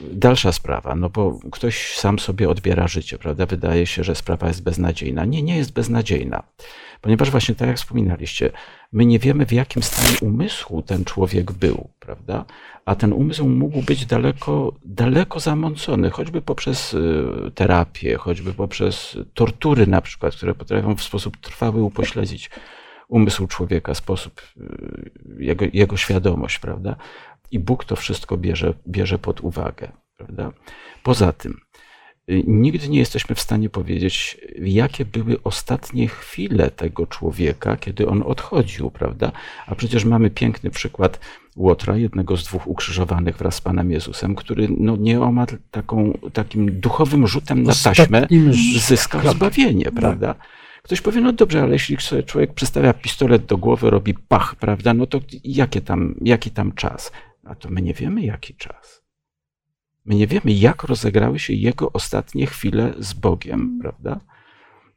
dalsza sprawa, no bo ktoś sam sobie odbiera życie, prawda? Wydaje się, że sprawa jest beznadziejna. Nie, nie jest beznadziejna, ponieważ właśnie tak jak wspominaliście, my nie wiemy w jakim stanie umysłu ten człowiek był, prawda? A ten umysł mógł być daleko, daleko zamącony, choćby poprzez y, terapię, choćby poprzez tortury na przykład, które potrafią w sposób trwały upośledzić umysł człowieka, sposób, y, jego, jego świadomość, prawda? I Bóg to wszystko bierze, bierze pod uwagę. Prawda? Poza tym, y, nigdy nie jesteśmy w stanie powiedzieć, jakie były ostatnie chwile tego człowieka, kiedy on odchodził, prawda? A przecież mamy piękny przykład Łotra, jednego z dwóch ukrzyżowanych wraz z Panem Jezusem, który no, nieomal taką, takim duchowym rzutem na taśmę zyskał zbawienie, prawda? Ktoś powie, no dobrze, ale jeśli sobie człowiek przystawia pistolet do głowy, robi pach, prawda, no to jakie tam, jaki tam czas? A to my nie wiemy, jaki czas. My nie wiemy, jak rozegrały się jego ostatnie chwile z Bogiem, prawda?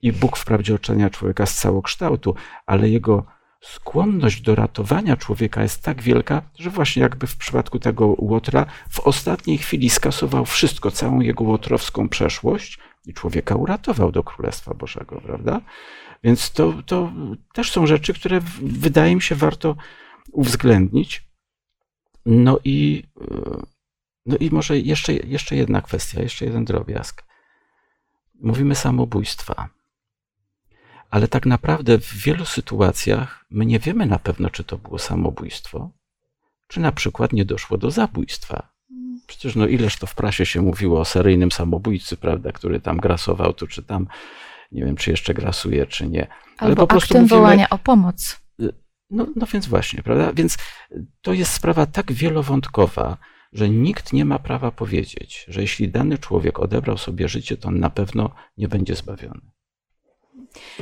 I Bóg wprawdzie ocenia człowieka z całokształtu, ale jego skłonność do ratowania człowieka jest tak wielka, że właśnie jakby w przypadku tego Łotra w ostatniej chwili skasował wszystko, całą jego łotrowską przeszłość i człowieka uratował do Królestwa Bożego, prawda? Więc to, to też są rzeczy, które wydaje mi się warto uwzględnić. No i, e, no i może jeszcze, jeszcze jedna kwestia, jeszcze jeden drobiazg. Mówimy samobójstwa, ale tak naprawdę w wielu sytuacjach my nie wiemy na pewno, czy to było samobójstwo, czy na przykład nie doszło do zabójstwa. Przecież no ileż to w prasie się mówiło o seryjnym samobójcy, prawda, który tam grasował tu czy tam, nie wiem, czy jeszcze grasuje, czy nie. Ale Albo po prostu aktem mówimy, wołania o pomoc. No, no więc właśnie, prawda? Więc to jest sprawa tak wielowątkowa, że nikt nie ma prawa powiedzieć, że jeśli dany człowiek odebrał sobie życie, to on na pewno nie będzie zbawiony.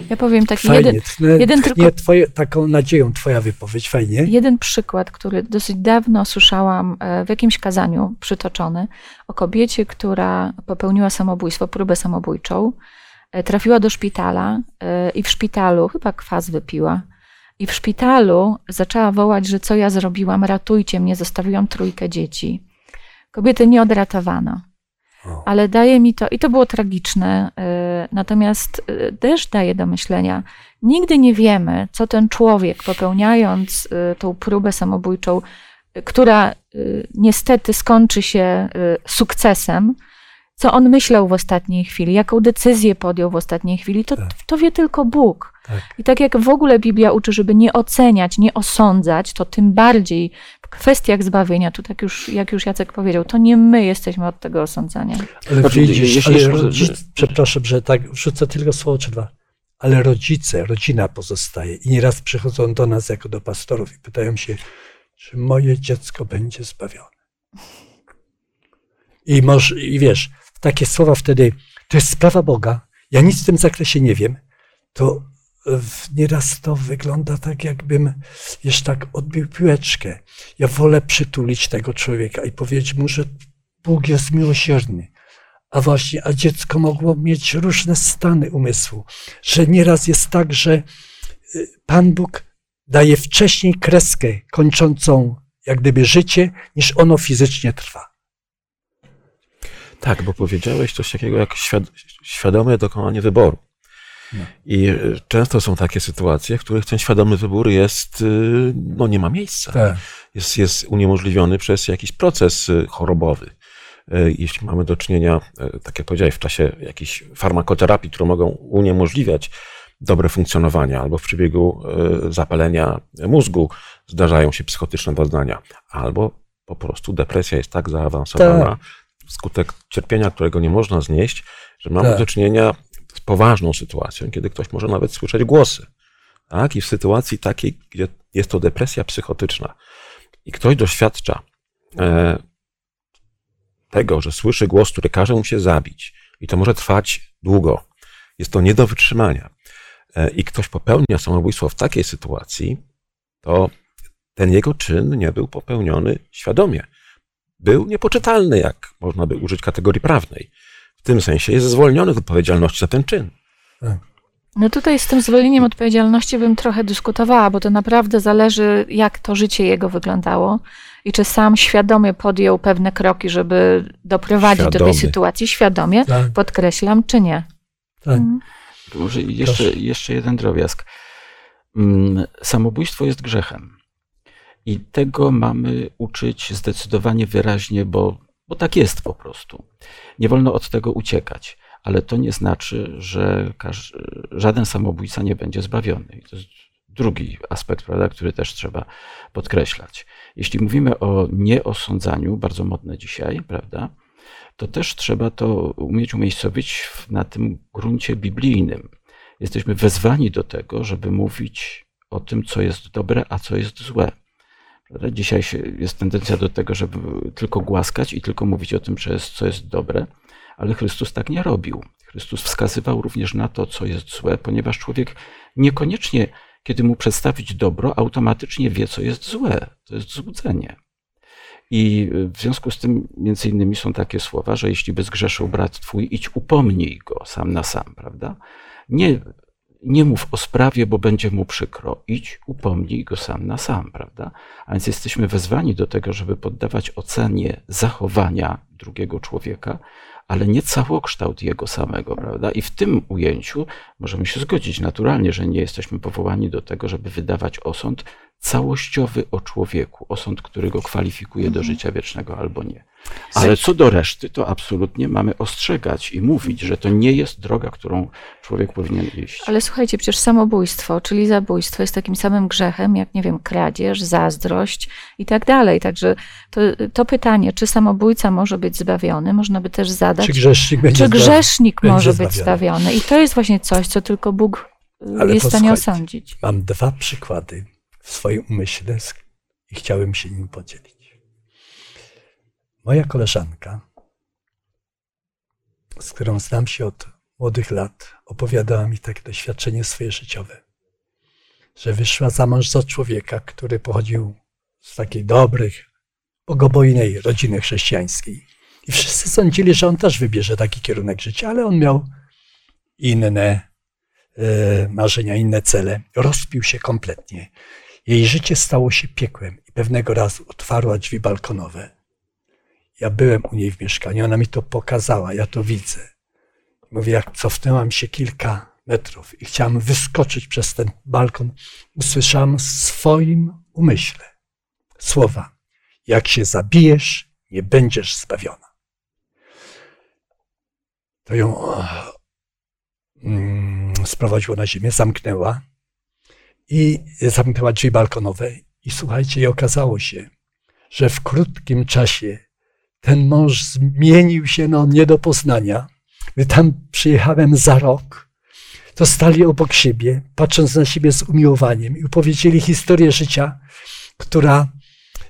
Ja powiem taki fajnie. jeden, no, jeden tylko... Twoje, taką nadzieją twoja wypowiedź, fajnie. Jeden przykład, który dosyć dawno słyszałam e, w jakimś kazaniu przytoczony o kobiecie, która popełniła samobójstwo, próbę samobójczą, e, trafiła do szpitala e, i w szpitalu chyba kwas wypiła i w szpitalu zaczęła wołać, że co ja zrobiłam, ratujcie mnie, zostawiłam trójkę dzieci. Kobiety nie odratowano. Ale daje mi to, i to było tragiczne, y, natomiast y, też daje do myślenia, Nigdy nie wiemy, co ten człowiek, popełniając y, tą próbę samobójczą, która niestety skończy się sukcesem, co on myślał w ostatniej chwili, jaką decyzję podjął w ostatniej chwili, to, Tak. to wie tylko Bóg. Tak. I tak jak w ogóle Biblia uczy, żeby nie oceniać, nie osądzać, to tym bardziej kwestiach zbawienia, tu tak już, jak już Jacek powiedział, to nie my jesteśmy od tego osądzania. Ale Znaczy, widzisz, ale rodzic, przepraszam, że tak wrzucę tylko słowo czy dwa, ale rodzice, rodzina pozostaje i nieraz przychodzą do nas jako do pastorów i pytają się, czy moje dziecko będzie zbawione. I, może, I wiesz, takie słowa wtedy, to jest sprawa Boga, ja nic w tym zakresie nie wiem, to nieraz to wygląda tak, jakbym wiesz, tak odbił piłeczkę. Ja wolę przytulić tego człowieka i powiedzieć mu, że Bóg jest miłosierny. A właśnie, a dziecko mogło mieć różne stany umysłu, że nieraz jest tak, że y, Pan Bóg daje wcześniej kreskę kończącą jak gdyby życie, niż ono fizycznie trwa. Tak, bo powiedziałeś coś takiego jak świad świadome dokonanie wyboru. No. I y, często są takie sytuacje, w których ten świadomy wybór jest, y, no nie ma miejsca. Tak. Jest, jest uniemożliwiony przez jakiś proces y, chorobowy. Jeśli mamy do czynienia, tak jak powiedziałeś, w czasie jakiejś farmakoterapii, które mogą uniemożliwiać dobre funkcjonowanie, albo w przebiegu zapalenia mózgu zdarzają się psychotyczne doznania, albo po prostu depresja jest tak zaawansowana, Tak. wskutek cierpienia, którego nie można znieść, że mamy Tak. do czynienia z poważną sytuacją, kiedy ktoś może nawet słyszeć głosy. Tak? I w sytuacji takiej, gdzie jest to depresja psychotyczna i ktoś doświadcza e, tego, że słyszy głos, który każe mu się zabić, i to może trwać długo, jest to nie do wytrzymania, e, i ktoś popełnia samobójstwo w takiej sytuacji, to ten jego czyn nie był popełniony świadomie. Był niepoczytalny, jak można by użyć kategorii prawnej. W tym sensie jest zwolniony z odpowiedzialności za ten czyn. No tutaj z tym zwolnieniem odpowiedzialności bym trochę dyskutowała, bo to naprawdę zależy, jak to życie jego wyglądało i czy sam świadomie podjął pewne kroki, żeby doprowadzić do Świadomy. tej sytuacji, świadomie, Tak, podkreślam, czy nie. tak. Mhm. Może jeszcze, Proszę. jeszcze jeden drobiazg. Mm, Samobójstwo jest grzechem. I tego mamy uczyć zdecydowanie wyraźnie, bo, bo tak jest po prostu. Nie wolno od tego uciekać. Ale to nie znaczy, że żaden samobójca nie będzie zbawiony. I to jest drugi aspekt, prawda, który też trzeba podkreślać. Jeśli mówimy o nieosądzaniu, bardzo modne dzisiaj, prawda, to też trzeba to umieć umiejscowić na tym gruncie biblijnym. Jesteśmy wezwani do tego, żeby mówić o tym, co jest dobre, a co jest złe. Dzisiaj jest tendencja do tego, żeby tylko głaskać i tylko mówić o tym, co jest, co jest dobre, ale Chrystus tak nie robił. Chrystus wskazywał również na to, co jest złe, ponieważ człowiek niekoniecznie, kiedy mu przedstawić dobro, automatycznie wie, co jest złe. To jest złudzenie. I w związku z tym, między innymi, są takie słowa, że jeśli by zgrzeszył brat twój, idź upomnij go sam na sam, prawda? Nie, nie mów o sprawie, bo będzie mu przykro. Idź, upomnij go sam na sam, prawda? A więc jesteśmy wezwani do tego, żeby poddawać ocenie zachowania drugiego człowieka, ale nie całokształt jego samego, prawda? I w tym ujęciu możemy się zgodzić naturalnie, że nie jesteśmy powołani do tego, żeby wydawać osąd całościowy o człowieku, osąd, który go kwalifikuje do życia wiecznego albo nie. Ale co do reszty, to absolutnie mamy ostrzegać i mówić, że to nie jest droga, którą człowiek powinien iść. Ale słuchajcie, przecież samobójstwo, czyli zabójstwo jest takim samym grzechem, jak nie wiem, kradzież, zazdrość i tak dalej. Także to, to pytanie, czy samobójca może być zbawiony, można by też zadać. Czy grzesznik będzie Czy zbawiony? grzesznik będzie może być zbawiony. I to jest właśnie coś, co tylko Bóg Ale jest w stanie osądzić. Mam dwa przykłady w swoim umyśle i chciałem się nim podzielić. Moja koleżanka, z którą znam się od młodych lat, opowiadała mi takie doświadczenie swoje życiowe, że wyszła za mąż za człowieka, który pochodził z takiej dobrych, bogobojnej rodziny chrześcijańskiej. I wszyscy sądzili, że on też wybierze taki kierunek życia, ale on miał inne e, marzenia, inne cele. Rozpił się kompletnie. Jej życie stało się piekłem i pewnego razu otwarła drzwi balkonowe. Ja byłem u niej w mieszkaniu, ona mi to pokazała, ja to widzę. Mówię, jak cofnęłam się kilka metrów i chciałam wyskoczyć przez ten balkon, usłyszałam w swoim umyśle słowa: Jak się zabijesz, nie będziesz zbawiona. To ją mm, sprowadziło na ziemię, zamknęła i zamknęła drzwi balkonowe. I słuchajcie, i okazało się, że w krótkim czasie ten mąż zmienił się no, nie do poznania. Gdy tam przyjechałem za rok, to stali obok siebie, patrząc na siebie z umiłowaniem i opowiedzieli historię życia, która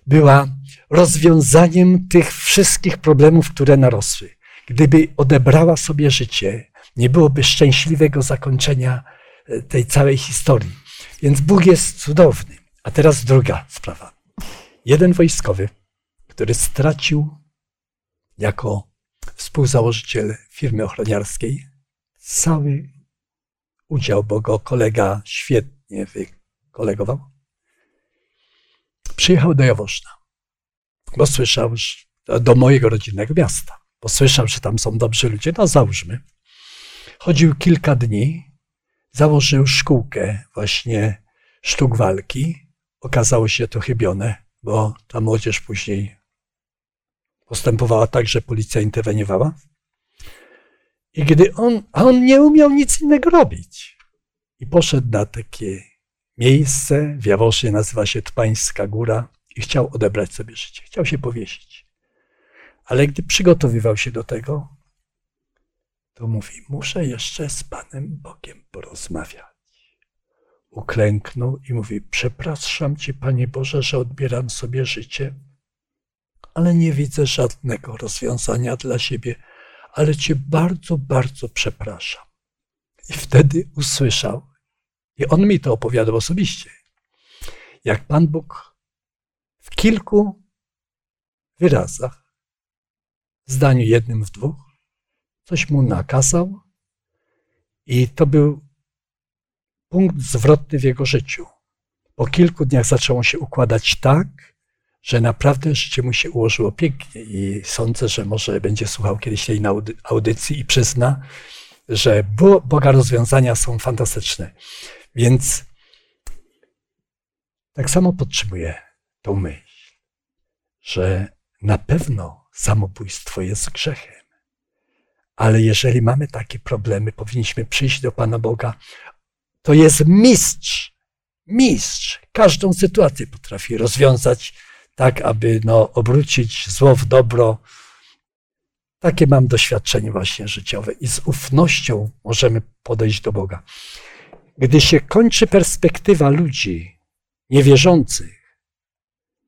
była rozwiązaniem tych wszystkich problemów, które narosły. Gdyby odebrała sobie życie, nie byłoby szczęśliwego zakończenia e, tej całej historii. Więc Bóg jest cudowny. A teraz druga sprawa. Jeden wojskowy, który stracił jako współzałożyciel firmy ochroniarskiej cały udział, bo go kolega świetnie wykolegował, przyjechał do Jaworzna, bo słyszał, do mojego rodzinnego miasta, bo słyszał, że tam są dobrzy ludzie, no załóżmy. Chodził kilka dni, założył szkółkę właśnie sztuk walki. Okazało się to chybione, bo ta młodzież później postępowała tak, że policja interweniowała. I gdy on, a on nie umiał nic innego robić. I poszedł na takie miejsce w Jaworznie, nazywa się Tpańska Góra i chciał odebrać sobie życie. Chciał się powiesić. Ale gdy przygotowywał się do tego, to mówi, muszę jeszcze z Panem Bogiem porozmawiać. Uklęknął i mówi, przepraszam Cię, Panie Boże, że odbieram sobie życie, ale nie widzę żadnego rozwiązania dla siebie, ale Cię bardzo, bardzo przepraszam. I wtedy usłyszał, i on mi to opowiadał osobiście, jak Pan Bóg w kilku wyrazach, w zdaniu jednym, w dwóch, coś mu nakazał, i to był punkt zwrotny w jego życiu. Po kilku dniach zaczęło się układać tak, że naprawdę życie mu się ułożyło pięknie i sądzę, że może będzie słuchał kiedyś tej audycji i przyzna, że Boga rozwiązania są fantastyczne. Więc tak samo podtrzymuję tą myśl, że na pewno samobójstwo jest grzechem. Ale jeżeli mamy takie problemy, powinniśmy przyjść do Pana Boga. To jest mistrz, mistrz. Każdą sytuację potrafi rozwiązać tak, aby no, obrócić zło w dobro. Takie mam doświadczenie właśnie życiowe i z ufnością możemy podejść do Boga. Gdy się kończy perspektywa ludzi niewierzących,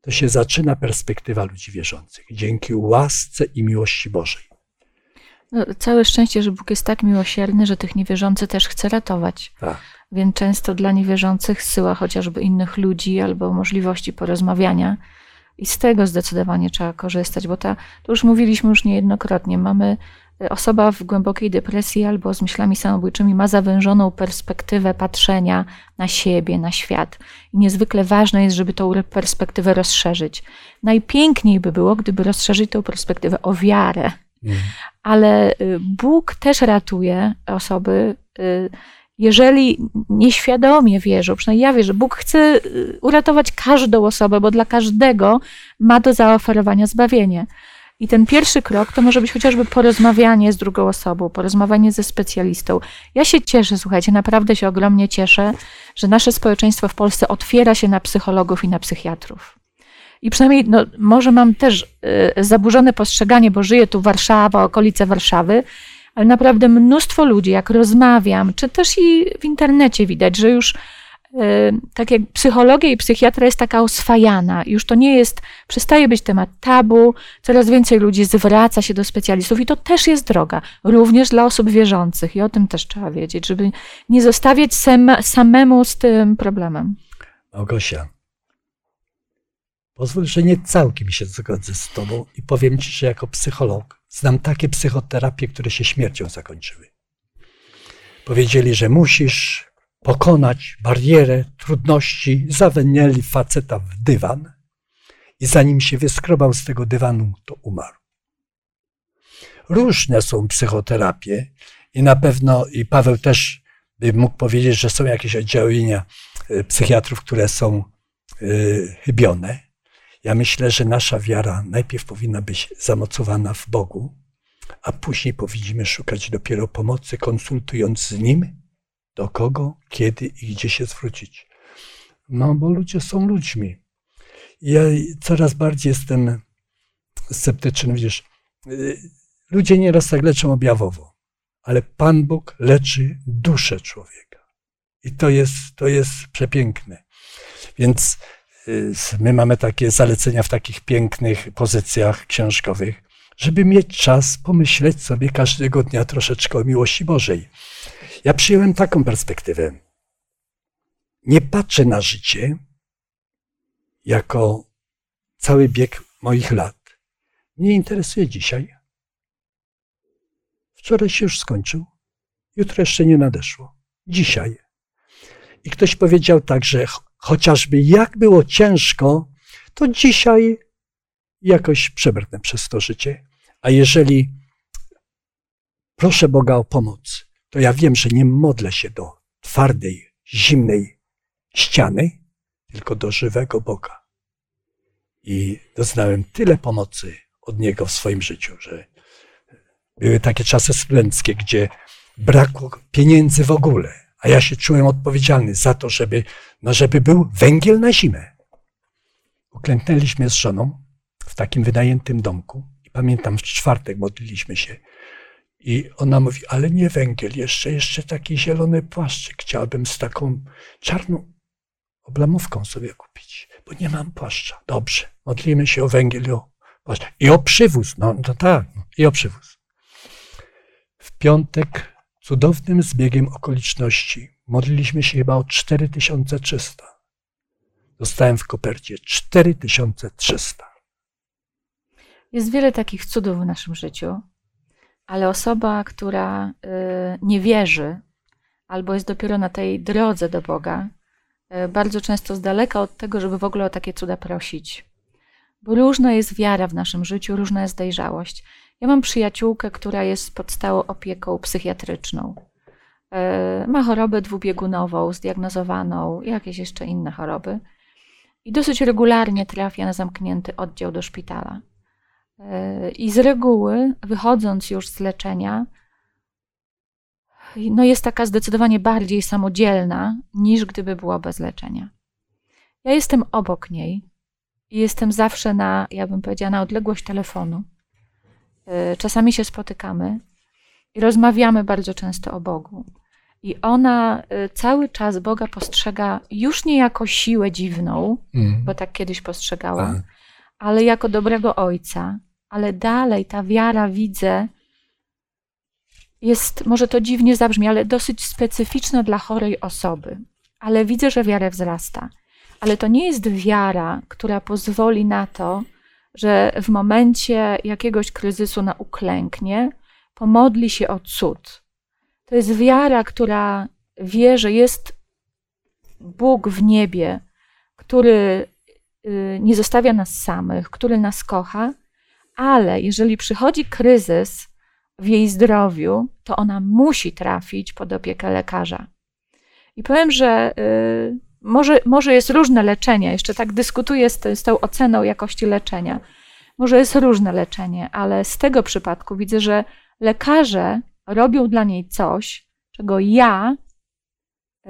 to się zaczyna perspektywa ludzi wierzących dzięki łasce i miłości Bożej. No, całe szczęście, że Bóg jest tak miłosierny, że tych niewierzących też chce ratować. Tak. Więc często dla niewierzących zsyła chociażby innych ludzi albo możliwości porozmawiania i z tego zdecydowanie trzeba korzystać, bo ta, to już mówiliśmy już niejednokrotnie, mamy e, osoba w głębokiej depresji albo z myślami samobójczymi ma zawężoną perspektywę patrzenia na siebie, na świat. I niezwykle ważne jest, żeby tą perspektywę rozszerzyć. Najpiękniej by było, gdyby rozszerzyć tę perspektywę o wiarę. Mm. Ale y, Bóg też ratuje osoby y, jeżeli nieświadomie wierzą, przynajmniej ja wierzę, Bóg chce y, uratować każdą osobę, bo dla każdego ma do zaoferowania zbawienie. I ten pierwszy krok to może być chociażby porozmawianie z drugą osobą, porozmawianie ze specjalistą. Ja się cieszę, słuchajcie, naprawdę się ogromnie cieszę, że nasze społeczeństwo w Polsce otwiera się na psychologów i na psychiatrów. I przynajmniej, no, może mam też y, zaburzone postrzeganie, bo żyję tu Warszawa, okolice Warszawy, ale naprawdę mnóstwo ludzi, jak rozmawiam, czy też i w internecie widać, że już e, tak jak psychologia i psychiatra jest taka oswajana, już to nie jest, przestaje być temat tabu, coraz więcej ludzi zwraca się do specjalistów i to też jest droga, również dla osób wierzących i o tym też trzeba wiedzieć, żeby nie zostawiać sem, samemu z tym problemem. Małgosia, pozwól, że nie całkiem się zgodzę z tobą i powiem ci, że jako psycholog Znam takie psychoterapie, które się śmiercią zakończyły. Powiedzieli, że musisz pokonać barierę, trudności, zawęnieli faceta w dywan i zanim się wyskrobał z tego dywanu, to umarł. Różne są psychoterapie i na pewno, i Paweł też bym mógł powiedzieć, że są jakieś oddziaływania y, psychiatrów, które są y, chybione. Ja myślę, że nasza wiara najpierw powinna być zamocowana w Bogu, a później powinniśmy szukać dopiero pomocy, konsultując z Nim, do kogo, kiedy i gdzie się zwrócić. No, bo ludzie są ludźmi. Ja coraz bardziej jestem sceptyczny. Widzisz, y, ludzie nieraz tak leczą objawowo, ale Pan Bóg leczy duszę człowieka. I to jest, to jest przepiękne. Więc my mamy takie zalecenia w takich pięknych pozycjach książkowych, żeby mieć czas pomyśleć sobie każdego dnia troszeczkę o miłości Bożej. Ja przyjąłem taką perspektywę. Nie patrzę na życie jako cały bieg moich lat. Mnie interesuje dzisiaj. Wczoraj się już skończył, jutro jeszcze nie nadeszło. Dzisiaj. I ktoś powiedział tak, że chociażby jak było ciężko, to dzisiaj jakoś przebrnę przez to życie. A jeżeli proszę Boga o pomoc, to ja wiem, że nie modlę się do twardej, zimnej ściany, tylko do żywego Boga. I doznałem tyle pomocy od Niego w swoim życiu, że były takie czasy studenckie, gdzie brakło pieniędzy w ogóle, a ja się czułem odpowiedzialny za to, żeby, no żeby był węgiel na zimę. Uklęknęliśmy z żoną w takim wynajętym domku i pamiętam, w czwartek modliliśmy się i ona mówi, ale nie węgiel, jeszcze, jeszcze taki zielony płaszczyk chciałabym z taką czarną oblamówką sobie kupić, bo nie mam płaszcza. Dobrze, modlimy się o węgiel i o płaszcz. I o przywóz, no, no tak, i o przywóz. W piątek cudownym zbiegiem okoliczności modliliśmy się chyba o 4300. Dostałem w kopercie 4300. Jest wiele takich cudów w naszym życiu, ale osoba, która y, nie wierzy albo jest dopiero na tej drodze do Boga, y, bardzo często z daleka od tego, żeby w ogóle o takie cuda prosić. Bo różna jest wiara w naszym życiu, różna jest dojrzałość. Ja mam przyjaciółkę, która jest pod stałą opieką psychiatryczną. Y, ma chorobę dwubiegunową, zdiagnozowaną, jakieś jeszcze inne choroby. I dosyć regularnie trafia na zamknięty oddział do szpitala. I z reguły, wychodząc już z leczenia, no jest taka zdecydowanie bardziej samodzielna, niż gdyby była bez leczenia. Ja jestem obok niej i jestem zawsze na, ja bym powiedziała, na odległość telefonu. E, czasami się spotykamy i rozmawiamy bardzo często o Bogu. I ona e, cały czas Boga postrzega już nie jako siłę dziwną, mm. bo tak kiedyś postrzegała, A. Tak. ale jako dobrego ojca, ale dalej ta wiara widzę, jest, może to dziwnie zabrzmi, ale dosyć specyficzna dla chorej osoby. Ale widzę, że wiara wzrasta. Ale to nie jest wiara, która pozwoli na to, że w momencie jakiegoś kryzysu na uklęknie, pomodli się o cud. To jest wiara, która wie, że jest Bóg w niebie, który y, nie zostawia nas samych, który nas kocha ale jeżeli przychodzi kryzys w jej zdrowiu, to ona musi trafić pod opiekę lekarza. I powiem, że y, może, może jest różne leczenie, jeszcze tak dyskutuję z, z tą oceną jakości leczenia. Może jest różne leczenie, ale z tego przypadku widzę, że lekarze robią dla niej coś, czego ja y,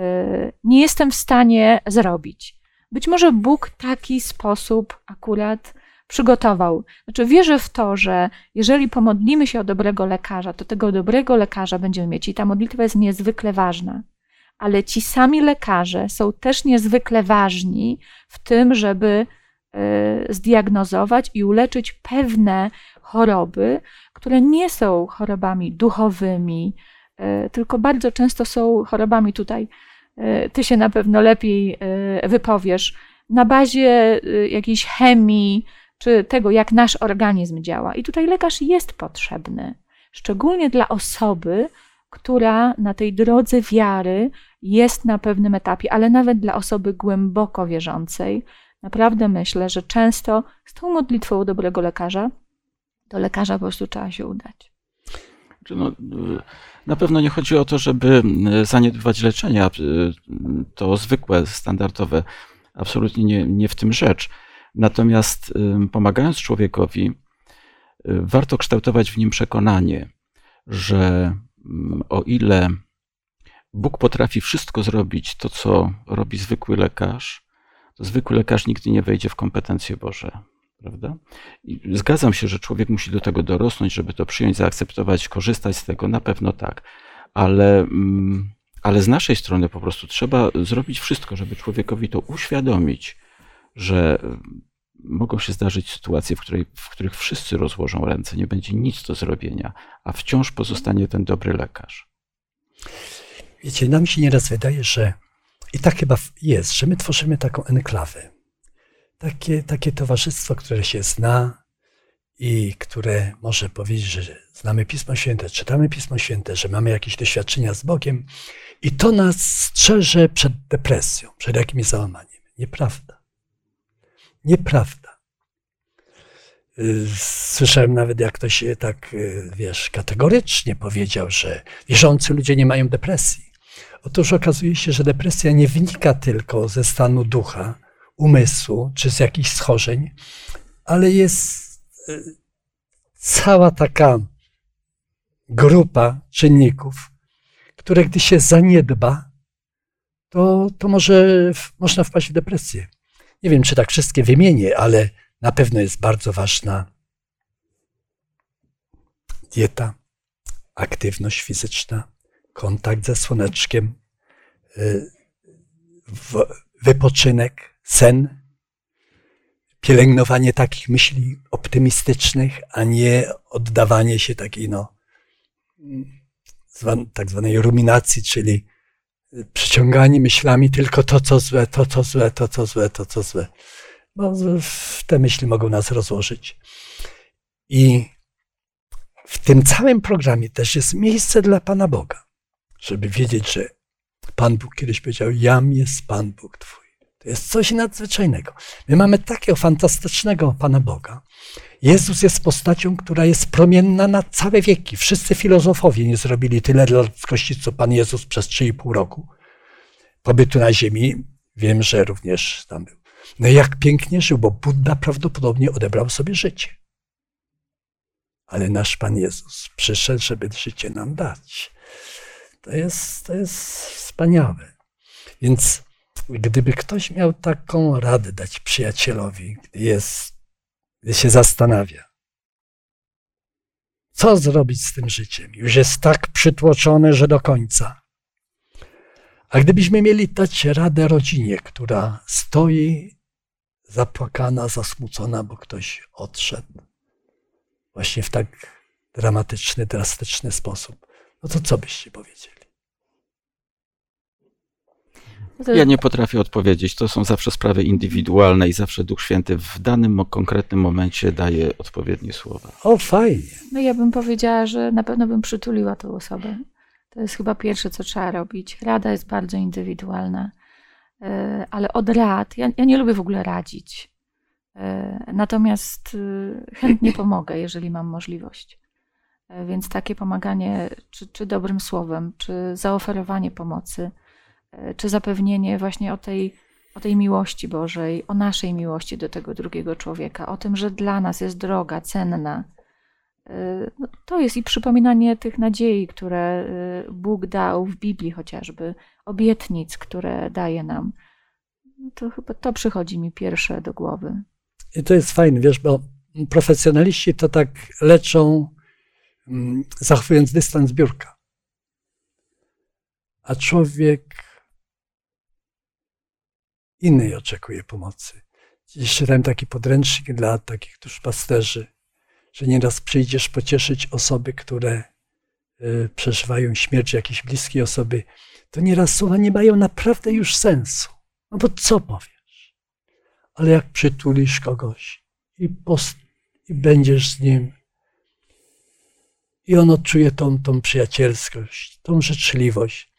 nie jestem w stanie zrobić. Być może Bóg taki sposób akurat przygotował. Znaczy, wierzę w to, że jeżeli pomodlimy się o dobrego lekarza, to tego dobrego lekarza będziemy mieć i ta modlitwa jest niezwykle ważna. Ale ci sami lekarze są też niezwykle ważni w tym, żeby e, zdiagnozować i uleczyć pewne choroby, które nie są chorobami duchowymi, e, tylko bardzo często są chorobami tutaj. E, ty się na pewno lepiej wypowiesz na bazie jakiejś chemii, czy tego, jak nasz organizm działa. I tutaj lekarz jest potrzebny, szczególnie dla osoby, która na tej drodze wiary jest na pewnym etapie, ale nawet dla osoby głęboko wierzącej. Naprawdę myślę, że często z tą modlitwą dobrego lekarza do lekarza po prostu trzeba się udać. No, Na pewno nie chodzi o to, żeby e, zaniedbywać leczenia. E, to zwykłe, standardowe. Absolutnie nie, nie w tym rzecz. Natomiast pomagając człowiekowi, warto kształtować w nim przekonanie, że o ile Bóg potrafi wszystko zrobić, to co robi zwykły lekarz, to zwykły lekarz nigdy nie wejdzie w kompetencje Boże. Prawda? I zgadzam się, że człowiek musi do tego dorosnąć, żeby to przyjąć, zaakceptować, korzystać z tego, na pewno tak. Ale, mm, ale z naszej strony po prostu trzeba zrobić wszystko, żeby człowiekowi to uświadomić, że mogą się zdarzyć sytuacje, w, której, w których wszyscy rozłożą ręce, nie będzie nic do zrobienia, a wciąż pozostanie ten dobry lekarz. Wiecie, nam się nieraz wydaje, że i tak chyba jest, że my tworzymy taką enklawę. Takie, takie towarzystwo, które się zna i które może powiedzieć, że znamy Pismo Święte, czytamy Pismo Święte, że mamy jakieś doświadczenia z Bogiem i to nas strzeże przed depresją, przed jakimś załamaniem. Nieprawda. Nieprawda. Y, słyszałem nawet, jak ktoś tak, y, wiesz, kategorycznie powiedział, że wierzący ludzie nie mają depresji. Otóż okazuje się, że depresja nie wynika tylko ze stanu ducha, umysłu czy z jakichś schorzeń, ale jest cała taka grupa czynników, które gdy się zaniedba, to, to może można wpaść w depresję. Nie wiem, czy tak wszystkie wymienię, ale na pewno jest bardzo ważna dieta, aktywność fizyczna, kontakt ze słoneczkiem, y, wypoczynek, sen, pielęgnowanie takich myśli optymistycznych, a nie oddawanie się takiej, no, tak zwanej ruminacji, czyli przyciąganie myślami tylko to, co złe, to, co złe, to, co złe, to, co złe. Bo te myśli mogą nas rozłożyć. I w tym całym programie też jest miejsce dla Pana Boga żeby wiedzieć, że Pan Bóg kiedyś powiedział: Jam jest Pan Bóg Twój. To jest coś nadzwyczajnego. My mamy takiego fantastycznego Pana Boga. Jezus jest postacią, która jest promienna na całe wieki. Wszyscy filozofowie nie zrobili tyle dla ludzkości, co Pan Jezus przez 3,5 roku pobytu na ziemi. Wiem, że również tam był. No i jak pięknie żył, bo Buddha prawdopodobnie odebrał sobie życie. Ale nasz Pan Jezus przyszedł, żeby życie nam dać. To jest, to jest wspaniałe. Więc gdyby ktoś miał taką radę dać przyjacielowi, gdy, jest, gdy się zastanawia, co zrobić z tym życiem, już jest tak przytłoczone, że do końca. A gdybyśmy mieli dać radę rodzinie, która stoi zapłakana, zasmucona, bo ktoś odszedł, właśnie w tak dramatyczny, drastyczny sposób, no to co byście powiedzieli? Ja nie potrafię odpowiedzieć. To są zawsze sprawy indywidualne i zawsze Duch Święty w danym konkretnym momencie daje odpowiednie słowa. O, fajnie. No ja bym powiedziała, że na pewno bym przytuliła tę osobę. To jest chyba pierwsze, co trzeba robić. Rada jest bardzo indywidualna, e, ale od rad, ja, ja nie lubię w ogóle radzić. E, natomiast e, chętnie pomogę, jeżeli mam możliwość. Więc takie pomaganie, czy, czy dobrym słowem, czy zaoferowanie pomocy, czy zapewnienie właśnie o tej, o tej miłości Bożej, o naszej miłości do tego drugiego człowieka, o tym, że dla nas jest droga, cenna. E, no, to jest i przypominanie tych nadziei, które e, Bóg dał w Biblii chociażby, obietnic, które daje nam. To chyba to przychodzi mi pierwsze do głowy. I to jest fajne, wiesz, bo profesjonaliści to tak leczą, mm, zachowując dystans biurka. A człowiek innej oczekuje pomocy. Dziś czytałem taki podręcznik dla takich duszpasterzy, że nieraz przyjdziesz pocieszyć osoby, które y, przeżywają śmierć jakiejś bliskiej osoby, to nieraz słowa nie mają naprawdę już sensu. No bo co powiesz? Ale jak przytulisz kogoś i, post- i będziesz z nim, i on odczuje tą, tą przyjacielskość, tą życzliwość,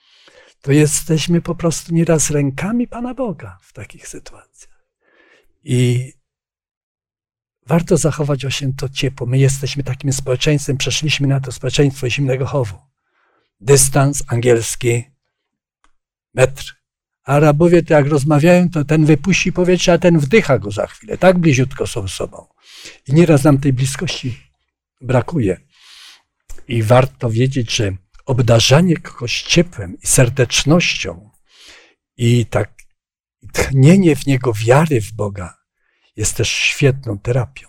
to jesteśmy po prostu nieraz rękami Pana Boga w takich sytuacjach. I warto zachować właśnie to ciepło. My jesteśmy takim społeczeństwem, przeszliśmy na to społeczeństwo zimnego chowu. dystans angielski metr. Arabowie to jak rozmawiają, to ten wypuści powietrze, a ten wdycha go za chwilę. Tak bliziutko są sobą. I nieraz nam tej bliskości brakuje. I warto wiedzieć, że obdarzanie kogoś ciepłem i serdecznością i tak tchnienie w niego wiary w Boga jest też świetną terapią.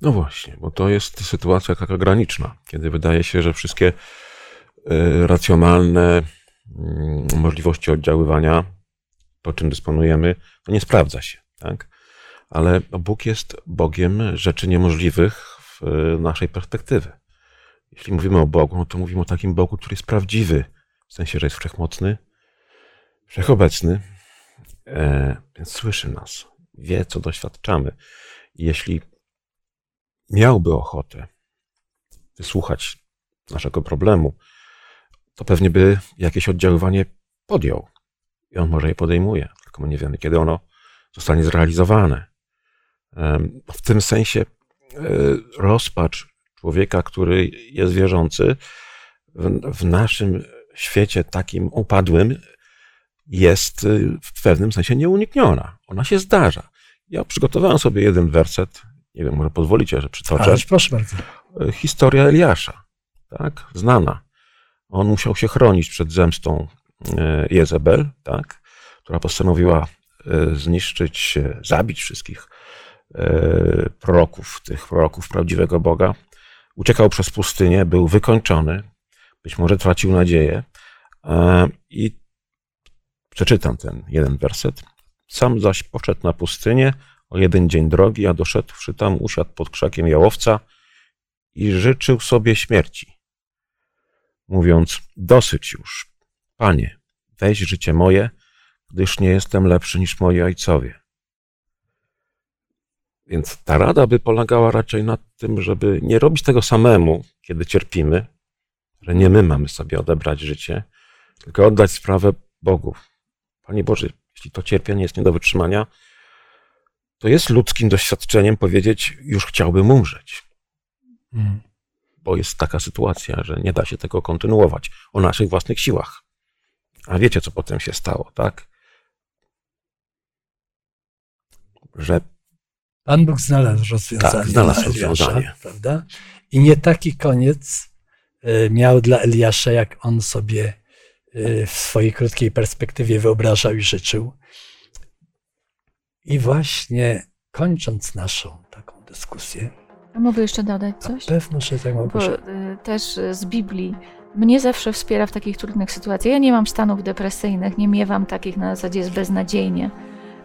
No właśnie, bo to jest sytuacja taka graniczna, kiedy wydaje się, że wszystkie y, racjonalne mm, możliwości oddziaływania, to czym dysponujemy, to nie sprawdza się. Tak? Ale Bóg jest Bogiem rzeczy niemożliwych w naszej perspektywy. Jeśli mówimy o Bogu, no to mówimy o takim Bogu, który jest prawdziwy, w sensie, że jest wszechmocny, wszechobecny, e, więc słyszy nas, wie, co doświadczamy. Jeśli miałby ochotę wysłuchać naszego problemu, to pewnie by jakieś oddziaływanie podjął. I on może je podejmuje, tylko my nie wiemy, kiedy ono zostanie zrealizowane. W tym sensie e, rozpacz człowieka, który jest wierzący, w, naszym świecie takim upadłym jest y, w pewnym sensie nieunikniona. Ona się zdarza. Ja przygotowałem sobie jeden werset, nie wiem, może pozwolicie, że przytoczę. Ależ proszę bardzo. E, historia Eliasza, tak, znana. On musiał się chronić przed zemstą e, Jezebel, tak, która postanowiła zniszczyć, zabić wszystkich proroków, tych proroków prawdziwego Boga. Uciekał przez pustynię, był wykończony, być może tracił nadzieję i przeczytam ten jeden werset. Sam zaś poszedł na pustynię, o jeden dzień drogi, a doszedłszy tam, usiadł pod krzakiem jałowca i życzył sobie śmierci, mówiąc: Dosyć już, panie, weź życie moje, gdyż nie jestem lepszy niż moi ojcowie. Więc ta rada by polegała raczej na tym, żeby nie robić tego samemu, kiedy cierpimy, że nie my mamy sobie odebrać życie, tylko oddać sprawę Bogu. Panie Boże, jeśli to cierpienie jest nie do wytrzymania, to jest ludzkim doświadczeniem powiedzieć, już chciałbym umrzeć. Hmm. Bo jest taka sytuacja, że nie da się tego kontynuować o naszych własnych siłach. A wiecie, co potem się stało, tak? Że. Pan Bóg znalazł rozwiązanie. Tak, znalazł rozwiązanie. Prawda? I nie taki koniec e, miał dla Eliasza, jak on sobie e, w swojej krótkiej perspektywie wyobrażał i życzył. I właśnie kończąc naszą taką dyskusję. A mogę jeszcze dodać coś? Pewno, że tak mogę. Bo, y, też z Biblii mnie zawsze wspiera w takich trudnych sytuacjach. Ja nie mam stanów depresyjnych, nie miewam takich na zasadzie jest beznadziejnie,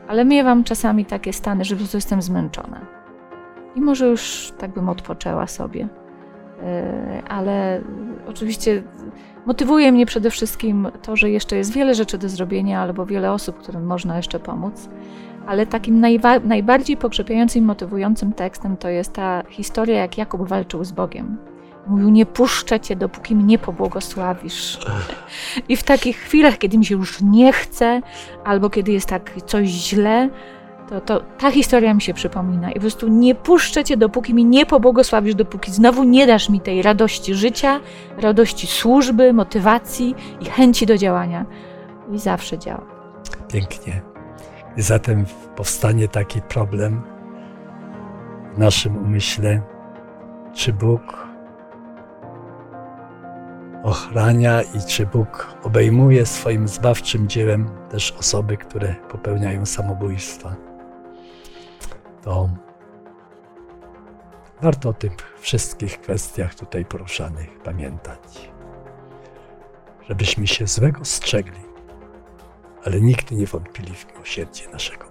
ale miewam czasami takie stany, że po prostu jestem zmęczona. I może już tak bym odpoczęła sobie. Y, ale oczywiście motywuje mnie przede wszystkim to, że jeszcze jest wiele rzeczy do zrobienia, albo wiele osób, którym można jeszcze pomóc ale takim najwa- najbardziej pokrzepiającym motywującym tekstem to jest ta historia, jak Jakub walczył z Bogiem. Mówił, nie puszczę cię, dopóki mnie pobłogosławisz. I w takich chwilach, kiedy mi się już nie chce, albo kiedy jest tak coś źle, to, to ta historia mi się przypomina. I po prostu nie puszczę cię, dopóki mi nie pobłogosławisz, dopóki znowu nie dasz mi tej radości życia, radości służby, motywacji i chęci do działania. I zawsze działa. Pięknie. I zatem powstanie taki problem w naszym umyśle, czy Bóg ochrania i czy Bóg obejmuje swoim zbawczym dziełem też osoby, które popełniają samobójstwa. To warto o tych wszystkich kwestiach tutaj poruszanych pamiętać, żebyśmy się złego strzegli ale nigdy nie wątpili w miłosierdzie naszego